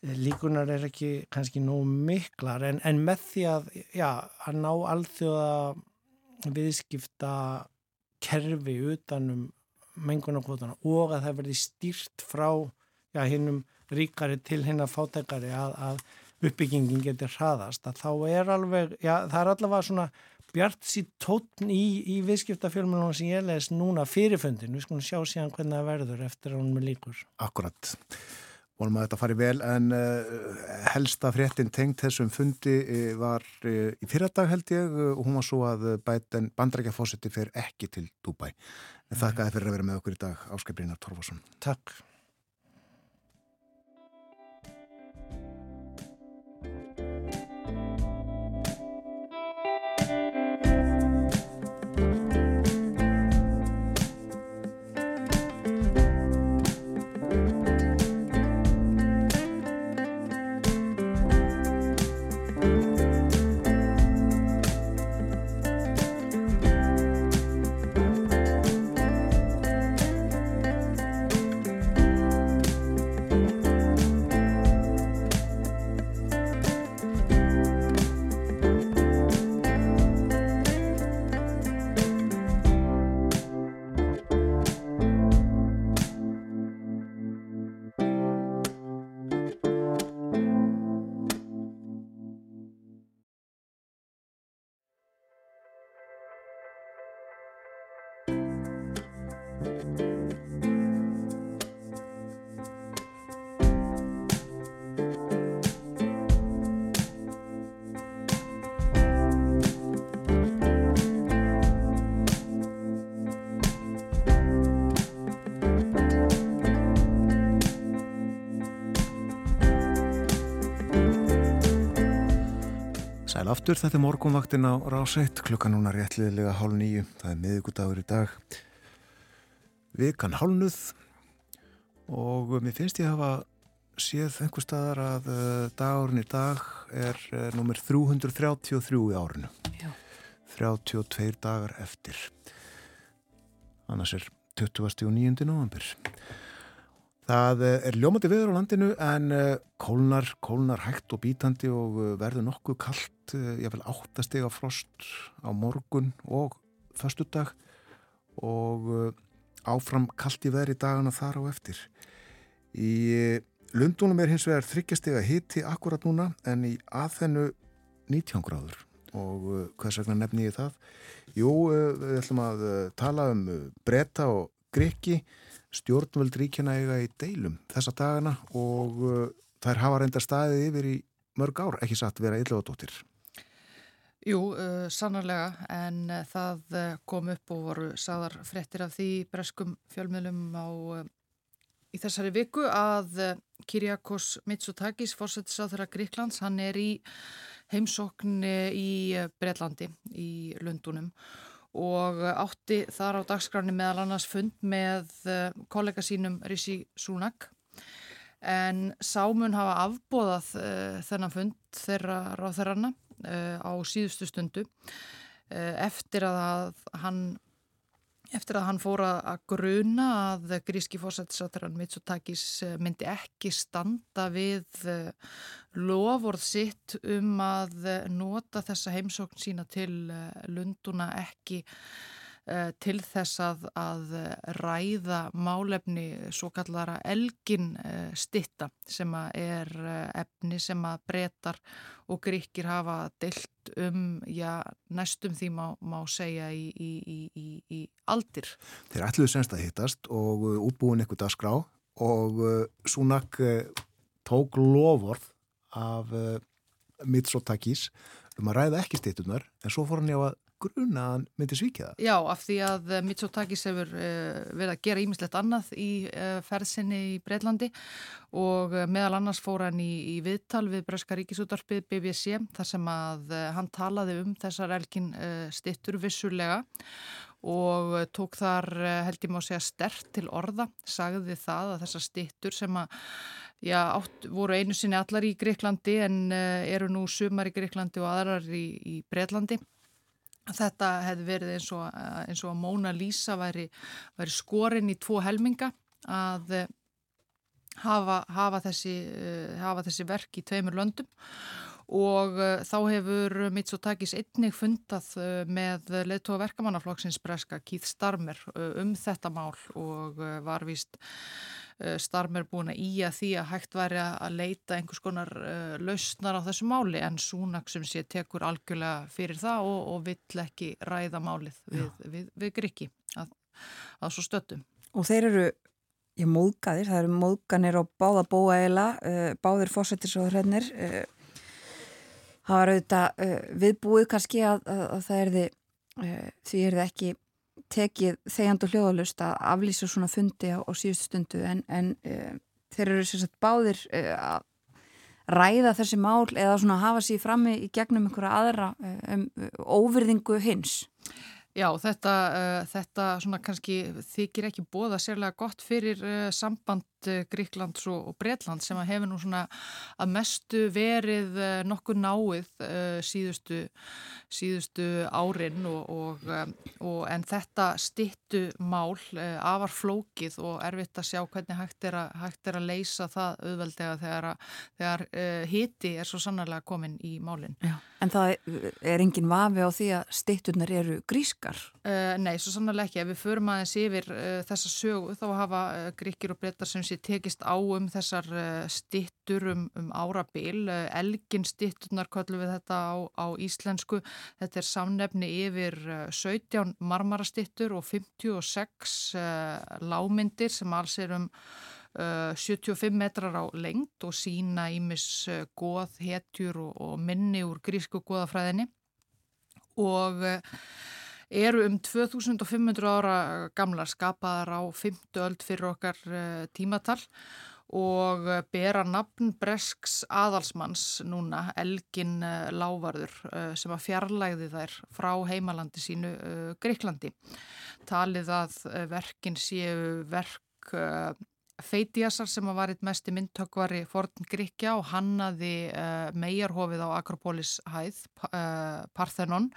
Líkurnar er ekki kannski nóg miklar en, en með því að, já, að ná alþjóða viðskipta kerfi utanum mengunarkvotana og að það verði stýrt frá já, hinnum ríkari til hinn að fátækari að, að uppbyggingin getur hraðast að þá er alveg, já það er allavega svona bjart sítt tótn í, í viðskiptafjölmunum sem ég les núna fyrirfundin, við skulum sjá síðan hvernig það verður eftir að hún með líkur. Akkurat vonum að þetta fari vel en uh, helsta fréttin tengt þessum fundi uh, var uh, í fyrradag held ég og hún var svo að bandrækjafósiti fer ekki til Dubai. En þakka fyrir að vera með okkur í dag, Áskei Brynjar Torfarsson. Takk. Aftur, þetta er morgunvaktin á Ráseitt, klukkan núna réttliðilega hálf nýju, það er miðugudagur í dag. Vikan hálnuð og mér finnst ég hafa séð einhver staðar að uh, dagurinn í dag er uh, nummer 333 í árinu. Já. 32 dagar eftir. Annars er 29. november. Það uh, er ljómandi viður á landinu en uh, kólnar, kólnar hægt og bítandi og uh, verður nokkuð kallt, ég vil áttastega frost á morgun og föstudag og áfram kallt í veðri dagana þar á eftir. Í Lundunum er hins vegar þryggjastega hiti akkurat núna en í aðhennu 19 gráður og hvers vegna nefni ég það? Jú, við ætlum að tala um bretta og grikki stjórnvöld ríkjana eiga í deilum þessa dagana og uh, þær hafa reynda staðið yfir í mörg ár, ekki satt vera illa og dóttir. Jú, uh, sannarlega, en uh, það uh, kom upp og voru sagðar frettir af því breskum fjölmiðlum á, uh, í þessari viku að uh, Kyriakos Mitsotakis, fórsetisráð þeirra Gríklands, hann er í heimsókn í Breitlandi, í Lundunum og uh, átti þar á dagskráni meðal annars fund með uh, kollega sínum Rishi Sunak. En sámun hafa afbóðað uh, þennan fund þeirra uh, á síðustu stundu eftir að hann eftir að hann fór að gruna að gríski fórsættisátturann Mitsotakis uh, myndi ekki standa við uh, lofórð sitt um að uh, nota þessa heimsókn sína til Lunduna ekki til þess að, að uh, ræða málefni svo kallara elgin stitta sem að er uh, efni sem að breytar og gríkir hafa deilt um, já, næstum því má, má segja í, í, í, í, aldir. Þeir ætluðu semst að hittast og útbúin eitthvað dagskrá og uh, Sunak uh, tók lofórð af Mitsotakis um að ræða ekki stýttunar en svo fór hann já að gruna að hann myndi svíkja það. Já, af því að eh, Mitsotakis hefur uh, verið að gera ímislegt annað í uh, ferðsynni í Breitlandi og meðal annars fór hann í, í viðtal við Breska ríkisútarpið BBC þar sem að hann talaði um þessar elgin stittur vissulega og tók þar held ég má segja stert til orða, sagði það að þessar stittur sem að Já, átt, voru einu sinni allar í Greiklandi en eru nú sumar í Greiklandi og aðrar í, í Breitlandi. Þetta hefði verið eins og, uh, eins og að Móna Lísa væri, væri skorin í tvo helminga að uh, hafa, hafa, þessi, uh, hafa þessi verk í tveimur löndum. Og þá hefur Mitsotakis einnig fundað með leðtóa verkamannaflokksins breska Keith Starmer um þetta mál og var vist uh, Starmer búin að íja því að hægt væri að leita einhvers konar uh, lausnar á þessu máli en Súnak sem sé tekur algjörlega fyrir það og, og vill ekki ræða málið við, við, við Griki að, að svo stöttum. Og þeir eru, já, móðgæðir, það eru móðganir á báða bóa eila, uh, báðir fósættisóðurhennir. Uh, það var auðvitað viðbúið kannski að, að, að það erði, uh, því erði ekki tekið þegjand og hljóðalust að aflýsa svona fundi á, á síðustu stundu en, en uh, þeir eru sagt báðir uh, að ræða þessi mál eða svona hafa sér frammi í gegnum einhverja aðra uh, um óvirðingu hins. Já, þetta, þetta svona kannski þykir ekki bóða sérlega gott fyrir samband Gríklands og, og Breitland sem að hefur nú svona að mestu verið uh, nokkuð náið uh, síðustu, síðustu árin og, og, og en þetta stittu mál afar flókið og erfitt að sjá hvernig hægt er að, hægt er að leysa það auðveldega þegar, þegar hiti er svo sannarlega komin í málinn. En það er engin vafi á því að stitturnar eru grískar. Uh, nei, svo sannarlega ekki. Ef við förum aðeins yfir uh, þessa sögu þá hafa uh, gríkir og brettar sem sé tekist á um þessar uh, stittur um, um árabil. Uh, elgin stitturnar kallum við þetta á, á íslensku. Þetta er samnefni yfir uh, 17 marmarastittur og 56 uh, lámyndir sem alls er um Uh, 75 metrar á lengt og sína ímis goð, hetjur og, og minni úr grísku goðafræðinni og eru um 2500 ára gamlar skapaðar á 50 öld fyrir okkar tímatal og bera nafn Bresks aðalsmanns núna, Elgin Lávarður, sem að fjarlægði þær frá heimalandi sínu Greiklandi. Talið að verkin séu verk Feitiasar sem var eitt mest í myndtökvari Forn Gríkja og hannaði megarhofið á Akropolis hæð, Parthenon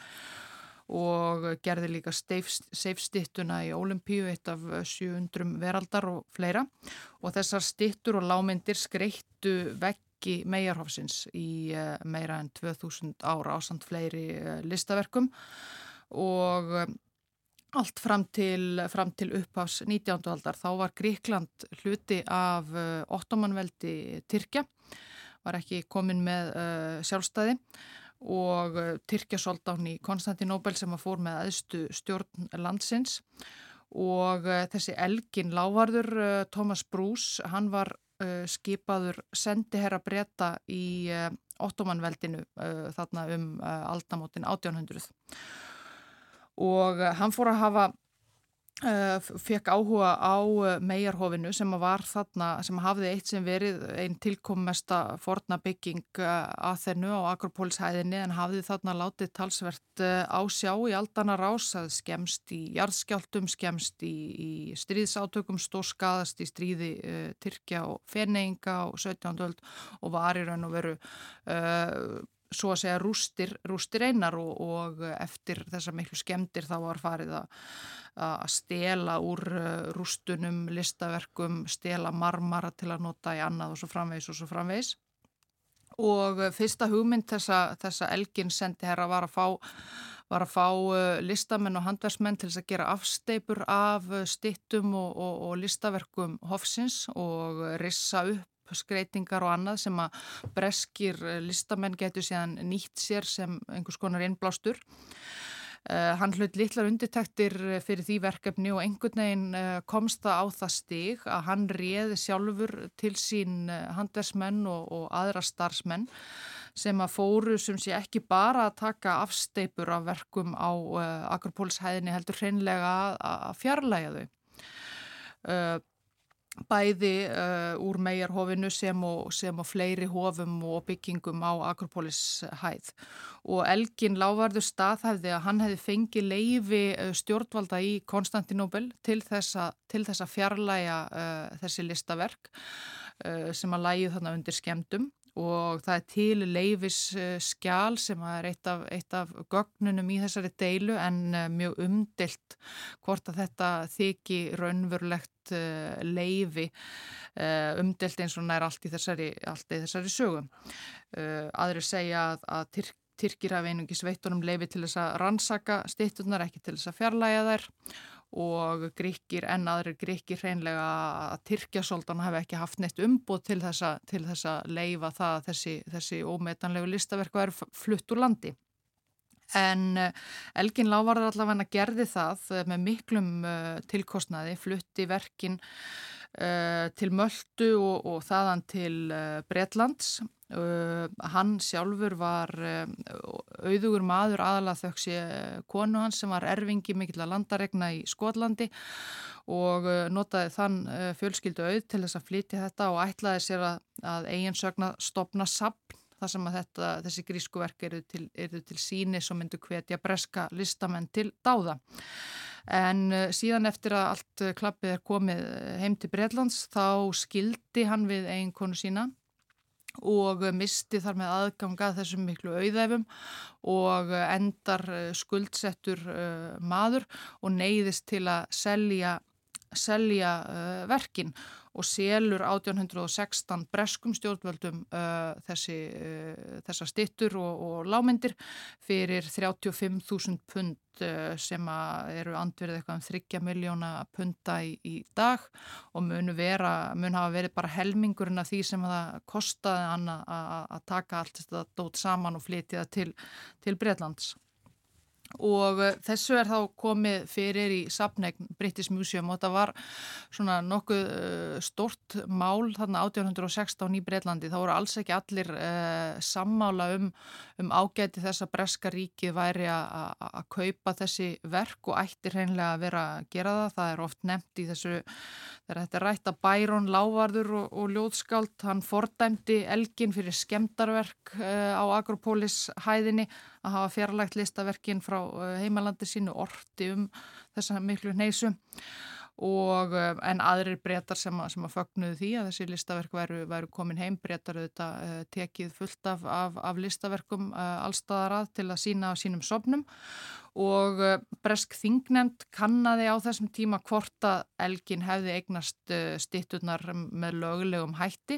og gerði líka seifstittuna í Ólimpíu, eitt af 700 veraldar og fleira. Og þessar stittur og lámyndir skreittu veggi megarhofsins í uh, meira en 2000 ára ásand fleiri listaverkum. Og Allt fram til, fram til upphafs 19. aldar þá var Gríkland hluti af ottomanveldi Tyrkja, var ekki komin með uh, sjálfstæði og uh, Tyrkja sold án í Konstantinóbel sem að fór með aðstu stjórn landsins. Og uh, þessi Elgin Lávarður, uh, Thomas Bruce, hann var skipaður sendiherra breyta í ottomanveldinu þarna um aldamótin 1800 og eh, hann fór að hafa fekk áhuga á uh, megarhofinu sem var þarna, sem hafði eitt sem verið einn tilkommesta forna bygging uh, að þennu á Akropólshæðinni en hafði þarna látið talsvert á sjá í aldana rás að skemst í jarðskjáltum, skemst í, í stríðsátökum, stórskaðast í stríði Tyrkja og Feneinga og 17. öld og var í raun og veru svo að segja rústir, rústir einar og, og eftir þessa miklu skemdir þá var farið að, að stela úr uh, rústunum, listaverkum, stela marmara til að nota í annað og svo framvegs og svo framvegs. Og fyrsta hugmynd þessa, þessa Elgin sendi herra var að fá, var að fá uh, listamenn og handversmenn til þess að gera afsteipur af stittum og, og, og listaverkum hofsins og rissa upp skreitingar og annað sem að breskir eh, listamenn getur síðan nýtt sér sem einhvers konar innblástur. Uh, hann hlut litlar undirtæktir fyrir því verkefni og einhvern veginn uh, komst það á það stig að hann réði sjálfur til sín uh, handversmenn og, og aðra starfsmenn sem að fóru sem sé ekki bara að taka afsteipur af verkum á Akropólshæðinni heldur hreinlega að fjarlæga þau bæði uh, úr megarhofinu sem og, sem og fleiri hofum og byggingum á Akropolis hæð og Elgin lávarður staðhæfði að hann hefði fengið leifi uh, stjórnvalda í Konstantinóbel til til þessa fjarlæga uh, þessi listaverk uh, sem að lægi þarna undir skemdum og það er til leifis skjál sem er eitt af, eitt af gögnunum í þessari deilu en uh, mjög umdilt hvort að þetta þykji raunverulegt uh, leifi umdilt eins og nær allt í þessari, allt í þessari sögum. Aðrir segja að, að Tyrk Tyrkir hafi einungi sveitunum leifi til þess að rannsaka stittunar, ekki til þess að fjarlæga þær og gríkir en aðrir gríkir hreinlega að Tyrkjasóldan hafi ekki haft neitt umbúð til þess að leifa það að þessi, þessi ómetanlegu listaverku er flutt úr landi. En eh, Elgin Lávarður allavega gerði það eh, með miklum uh, tilkostnaði, flutti verkin til Möldu og, og þaðan til uh, Bretlands Uh, hann sjálfur var auðugur maður aðalega þauksi konu hans sem var erfingi mikill að landaregna í Skotlandi og notaði þann fjölskyldu auð til þess að flytja þetta og ætlaði sér að, að eigin sögna stopna sapn þar sem að þetta, þessi grískuverk eru til, eru til síni sem myndu hvetja breska listamenn til dáða. En síðan eftir að allt klappið er komið heim til Breitlands þá skildi hann við eigin konu sína og misti þar með aðganga þessum miklu auðæfum og endar eh, skuldsettur maður og neyðist til að selja, selja uh, verkin og selur 1816 breskum stjórnvöldum uh, þessi, uh, þessa stittur og, og lámyndir fyrir 35.000 pund uh, sem eru andverðið eitthvað um 30 miljóna punta í, í dag og mun, vera, mun hafa verið bara helmingurinn af því sem það kostaði hann að taka allt þetta dót saman og flytja til, til Breitlands. Og uh, þessu er þá komið fyrir í sapnegn British Museum og þetta var svona nokkuð uh, stort mál þarna 1816 í Breitlandi þá voru alls ekki allir uh, sammála um, um ágæti þess að Breska ríkið væri að kaupa þessi verk og ættir hreinlega að vera að gera það, það er oft nefnt í þessu þegar þetta er rætt að Bæron Lávarður og, og Ljóðskáld hann fordæmdi Elgin fyrir skemdarverk uh, á Agropolis hæðinni að hafa fjarlægt listaverkin frá uh, heimalandi sínu orti um þessa miklu neysu og uh, en aðrir breytar sem, sem að fögnuðu því að þessi listaverk væru, væru komin heim. Breytar auðvitað uh, tekið fullt af, af, af listaverkum allstaðarað til að sína á sínum sopnum og Bresk Þingnemt kannadi á þessum tíma hvort að Elgin hefði eignast stitturnar með lögulegum hætti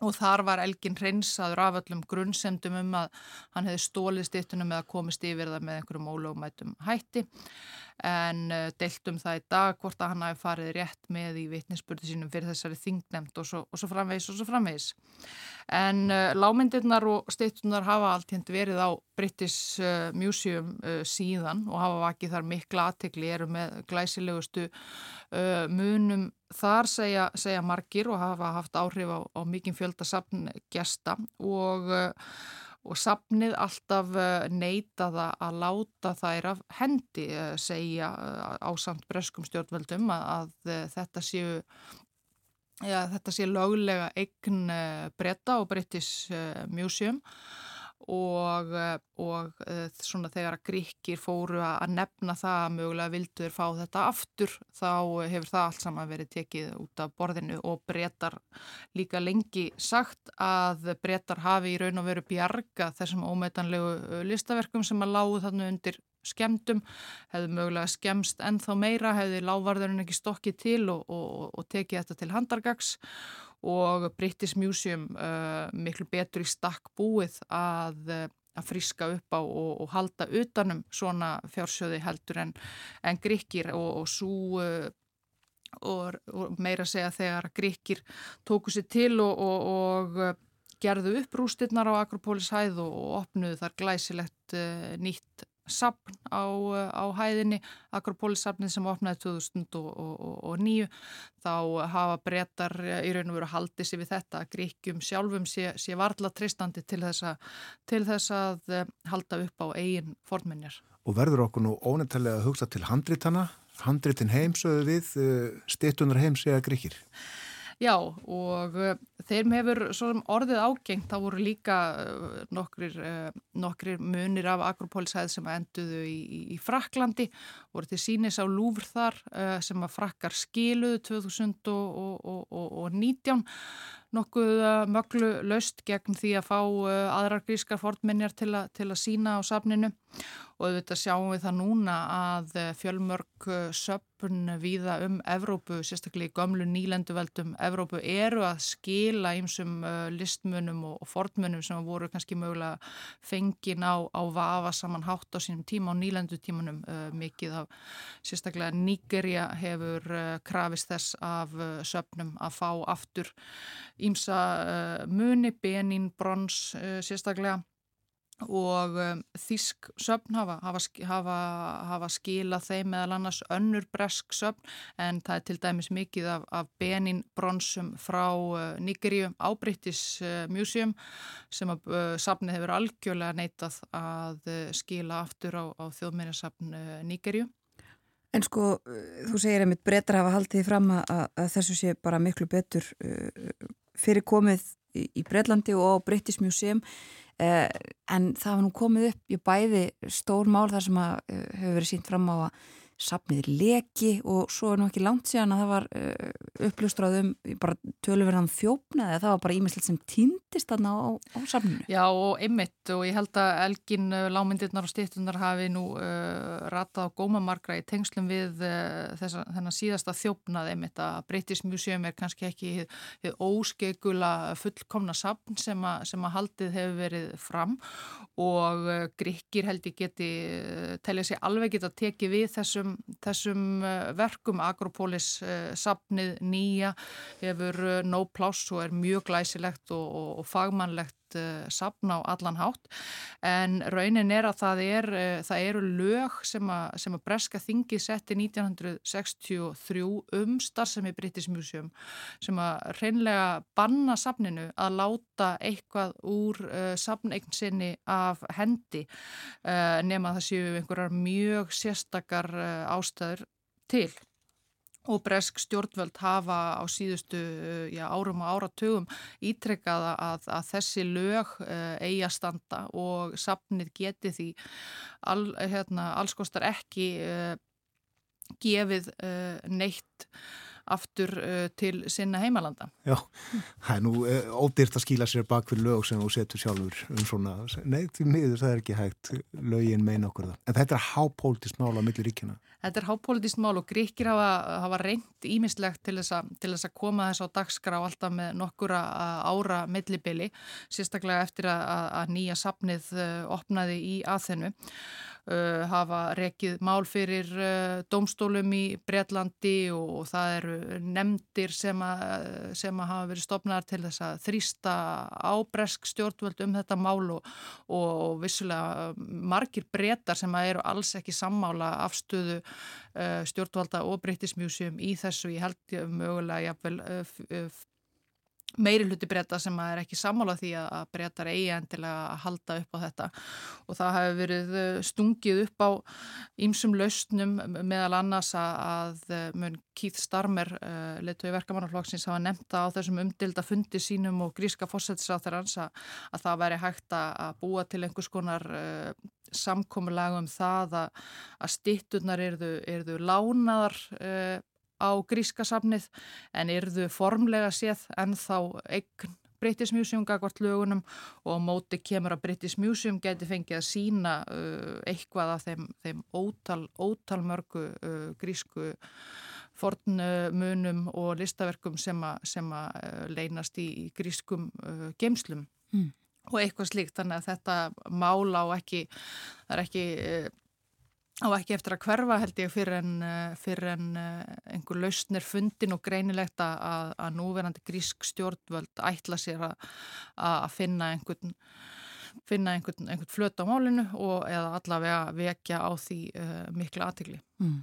og þar var Elgin hreinsaður af öllum grunnsemdum um að hann hefði stólið stittunum eða komist yfir það með einhverjum ólögumætum hætti en uh, deilt um það í dag hvort að hann hafi farið rétt með í vitninsbyrðu sínum fyrir þessari þingnemt og svo, og svo framvegis og svo framvegis. En uh, lámyndirnar og stittunar hafa allt hérnt verið á British uh, Museum síðan og hafa vakið þar mikla aðtekli, eru með glæsilegustu munum þar segja, segja margir og hafa haft áhrif á, á mikinn fjölda sapngesta og og sapnið alltaf eh, neitaða að láta þær af hendi eh, segja eh, ásamt breskum stjórnvöldum að, að þetta séu ja, þetta sé löglega eign breyta og British Museum. og, og svona þegar að gríkir fóru að nefna það að mögulega vildur fá þetta aftur þá hefur það allt saman verið tekið út af borðinu og breytar líka lengi sagt að breytar hafi í raun og veru bjarga þessum ómetanlegu listaverkum sem að lágu þarna undir skemdum, hefðu mögulega skemst ennþá meira, hefðu lávarðurinn ekki stokkið til og, og, og tekið þetta til handargags og British Museum uh, miklu betur í stakk búið að, uh, að friska upp á og, og halda utanum svona fjársjöði heldur en, en gríkir og, og svo uh, og, og meira segja þegar gríkir tóku sér til og uh, gerðu upp rústirnar á Akropolis hæð og opnuðu þar glæsilegt uh, nýtt sapn á, á hæðinni, Akropolis-sapnið sem opnaði 2009 þá hafa breytar í raun og veru haldið sér við þetta að gríkjum sjálfum sé, sé varla tristandi til þess, að, til þess að eh, halda upp á eigin fornminjar. Og verður okkur nú ónættilega að hugsa til handritana, handritin heimsöðu við, eh, stittunar heims eða gríkir? Já og uh, þeim hefur orðið ágengt, þá voru líka uh, nokkrir, uh, nokkrir munir af Akropólishæð sem enduðu í, í Fraklandi, voru til sínis á Lúfr þar sem að frakkar skiluðu 2019 nokkuð möglu löst gegn því að fá aðrar grískar fornminjar til, til að sína á safninu. Og auðvitað sjáum við það núna að fjölmörg söpun viða um Evrópu, sérstaklega í gömlu nýlenduveldum Evrópu eru að skila einsum listmunum og fornmunum sem voru kannski mögulega fengin á, á vafa saman hátt á sínum tíma á nýlendutímanum mikið af sérstaklega Nígerja hefur krafist þess af söpnum að fá aftur ímsa muni, benin, brons sérstaklega og um, þísk söfn hafa, hafa, hafa, skilað þeim meðal annars önnur bresk söfn en það er til dæmis mikið af, af benin bronsum frá uh, Nigeríu á British uh, Museum sem að uh, safnið hefur algjörlega neitað að uh, skila aftur á, á þjóðmennjarsafn uh, Nigeríu. En sko, uh, þú segir að mitt breytar hafa haldið fram að, að þessu sé bara miklu betur fyrir komið í, Breitlandi og á British Museum Eh, en það var nú komið upp í bæði stór mál þar sem að, uh, hefur verið sínt fram á að sapnið leki og svo er nú ekki langt síðan að það var uh, upplustrað um bara tölurverðan þjófnaði það var bara ímislegt sem týndist þarna á, á sapninu. Já og ymmit og ég held að Elgin uh, lámyndirnar og stýttunar hafi nú uh, ratað á gómamargra í tengslum við uh, þessa, þennan síðasta þjófnað ymmit að British Museum er kannski ekki þið óskegula fullkomna sapn sem, a, sem að haldið hefur verið fram og Gríkir held ég geti telja sér alveg geta tekið við þessum þessum, þessum uh, verkum. Agropolis uh, sapnið nýja hefur uh, nóg pláss og er mjög glæsilegt og, og, og fagmannlegt uh, sapn á allan hátt. En raunin er að það, er, uh, það eru lög sem að, sem að Breska þingi setti 1963 um starfsemi British Museum sem að reynlega banna sapninu að láta eitthvað úr uh, sapneign sinni af hendi nema það séu einhverjar mjög sérstakar ástæður til og bresk stjórnvöld hafa á síðustu já, árum og áratugum ítrekkaða að, að þessi lög uh, eigi að standa og sapnið geti því all, hérna, allskostar ekki uh, gefið uh, neitt aftur uh, til sinna heimalanda. Já, það er nú uh, ódýrt að skýla sér bak fyrir lög sem þú setur sjálfur um svona, nei, því miður það er ekki hægt, lögin meina okkur það. En þetta er hápólitist mál á millir ríkjana. Þetta er hápólitist mál og gríkir hafa, hafa reynd ímislegt til þess, a, til þess að koma þess á dagskrá alltaf með nokkura ára millibili, sérstaklega eftir að, að nýja sapnið uh, opnaði í aðþennu. Uh, hafa rekið mál fyrir uh, domstólum í Breitlandi og, og það eru nefndir sem, a, sem að hafa verið stopnaðar til þess að þrýsta ábresk stjórnvöld um þetta mál og, og vissulega margir breytar sem eru alls ekki sammála afstöðu uh, stjórnvalda og breytismjúsum í þessu. Ég held mögulega jafnvel meiri hluti breyta sem er ekki sammála því að breytar eigi endilega að halda upp á þetta. Og það hefur verið uh, stungið upp á ímsum lausnum meðal annars að uh, mun Keith Starmer, uh, leittói verkamannaflokksins, hafa nefnta á þessum umdilda fundi sínum og gríska fórsættisáþarans að, að það væri hægt að búa til einhvers konar samkommulagum það að, að stitturnar erðu, lánaðar á gríska safnið en erðu formlega séð en þá eign British Museum gagvart lögunum og móti kemur að British Museum geti fengið að sína uh, eitthvað af þeim, þeim ótal, ótal mörgu uh, grísku fornmunum og listaverkum sem að uh, leynast í, í grískum uh, gemslum mm. og eitthvað slíkt þannig að þetta mála og ekki, það er ekki uh, á ekki eftir að hverfa held ég fyrir en, eh, fyrir en eh, einhver lausnir fundin og greinilegt að, að núverandi grísk stjórnvöld ætla sér að, að finna einhvern finna einhvern, einhvern flöt á málinu og eða allavega vekja á því uh, mikla aðtigli. Mm.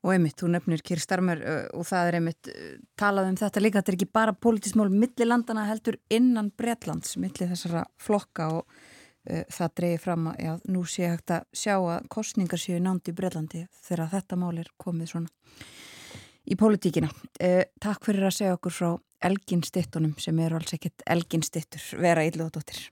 Og einmitt, þú nefnir Kýr Starmer uh, og það er einmitt uh, talað um þetta líka, þetta er ekki bara pólitísmál millilandana heldur innan Bretlands, millir þessara flokka og Eh, það dreyið fram að já, nú sé hægt að sjá að kostningar séu nándi í Breitlandi þegar þetta mál er komið svona í pólitíkina. Eh, takk fyrir að segja okkur frá Elgin Stittunum sem eru alls ekkert Elgin Stittur vera ílluðadóttir.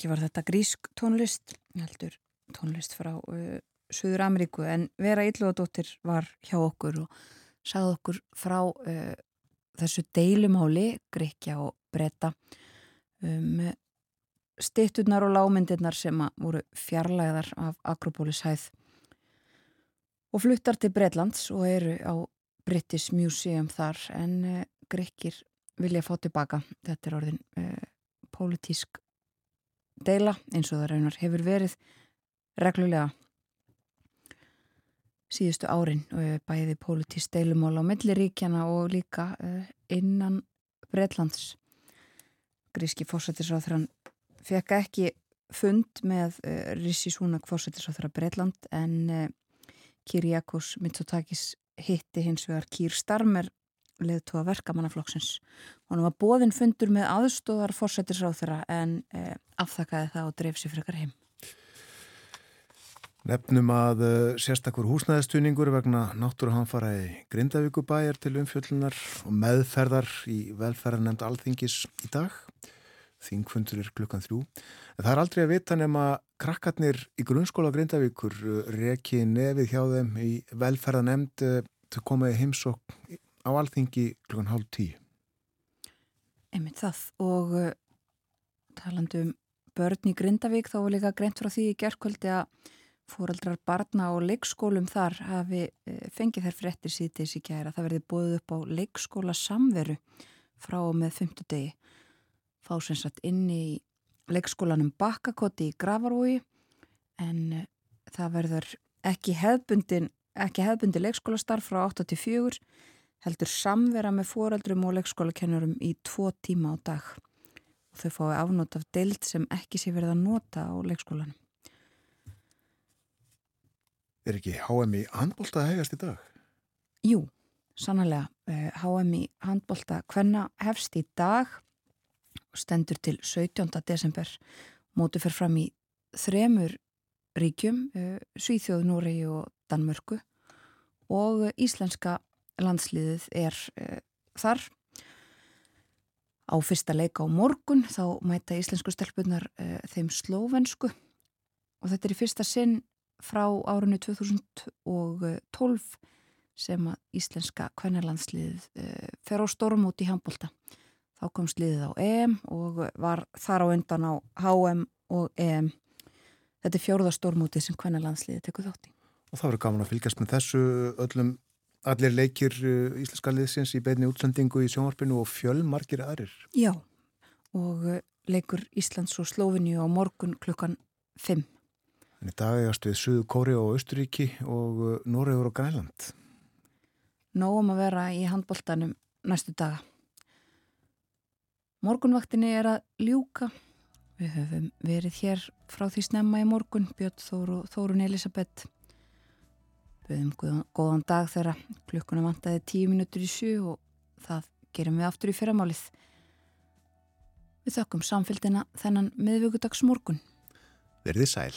Ekki var þetta grísk tónlist, heldur tónlist frá uh, Suður Ameríku en Vera Íllóðadóttir var hjá okkur og sagði okkur frá uh, þessu deilumáli, Grekja og Breta um stitturnar og lámyndirnar sem voru fjarlæðar af Akropolis hæð og fluttar til Bretlands og eru á British Museum þar en uh, Grekir vilja fá tilbaka. Þetta er orðin uh, pólitísk deila eins og það raunar hefur verið reglulega síðustu árin uh, bæði pólitísk deilumál á milliríkjana og líka uh, innan Bretlands. Gríski fórsættisráþrann fekk ekki fund með uh, Rissi Súnak fórsættisráþra Bretland en Kyriakos Mitsotakis hitti hins vegar Kýr Starmer leðtóa verkamannaflokksins hann var bóðinn fundur með aðstóðar fórsættisráþra en uh, afþakkaði það og dreif sér frekar heim. Nefnum að uh, sérstakur húsnæðistuðningur vegna náttúruhanfara í Grindavíkubæjar til umfjöllunar og meðferðar í velferðarnemnd alþingis í dag. Þingfundur er klukkan þrjú. En það er aldrei að vita nema krakkarnir í grunnskóla Grindavíkur uh, reki nefið hjá þeim í velferðarnemnd uh, til komaði heimsokk á alþingi klukkan hálf tíu. Einmitt það og uh, talandum börn í Grindavík þá var líka greint frá því í gerðkvöldi að fóreldrar barna og leikskólum þar hafi fengið þær fréttir síðdeis í gæra. Það verði bóðið upp á leikskóla samveru frá og með fymtu degi. Fá sem sagt inn í leikskólanum Bakkakoti í Gravarvói en það verður ekki hefbundin leikskólastarf frá 8-4 heldur samvera með fóreldrum og leikskólakennurum í tvo tíma á dag. Og þau fái afnót af deild sem ekki sé verið að nota á leikskólanum. Er ekki HM í handbólta að hegast í dag? Jú, sannlega. HM í handbólta hvenna hefst í dag og stendur til 17. desember. Mótu fer fram í þremur ríkjum, Svíþjóð, Núrei og Danmörku og íslenska landsliðið er þar. Á fyrsta leika á morgun þá mæta íslensku stelpunar þeim slóvensku og þetta er í fyrsta sinn frá árunni 2012 sem að íslenska kvennalandsliðið uh, fer á stormút í handbólta. Þá kom sliðið á EM og var þar á undan á HM og EM. Þetta er fjórða stormútið sem kvennalandsliðið tekur þátt í. Og það verður gaman að fylgjast með þessu öllum, allir leikir uh, íslenska liðsins í beinni útsendingu í sjónvarpinu og fjölmarkir aðrir. Já, og uh, leikur Íslands og Slóvinni á morgun klukkan 5. En í dag eigast við Suðu Kóri og Östuríki og Nóriður og Græland. Nóum að vera í handbóltanum næstu daga. Morgunvaktinni er að ljúka. Við höfum verið hér frá því snemma í morgun, Björn Þóru Þórun Elisabeth. Böðum góðan, dag þeirra. Klukkuna vantaði tíu minútur í sjö og það gerum við aftur í fyrramálið. Við þökkum samfélgina þennan miðvíkudags morgun. Verðið sæl.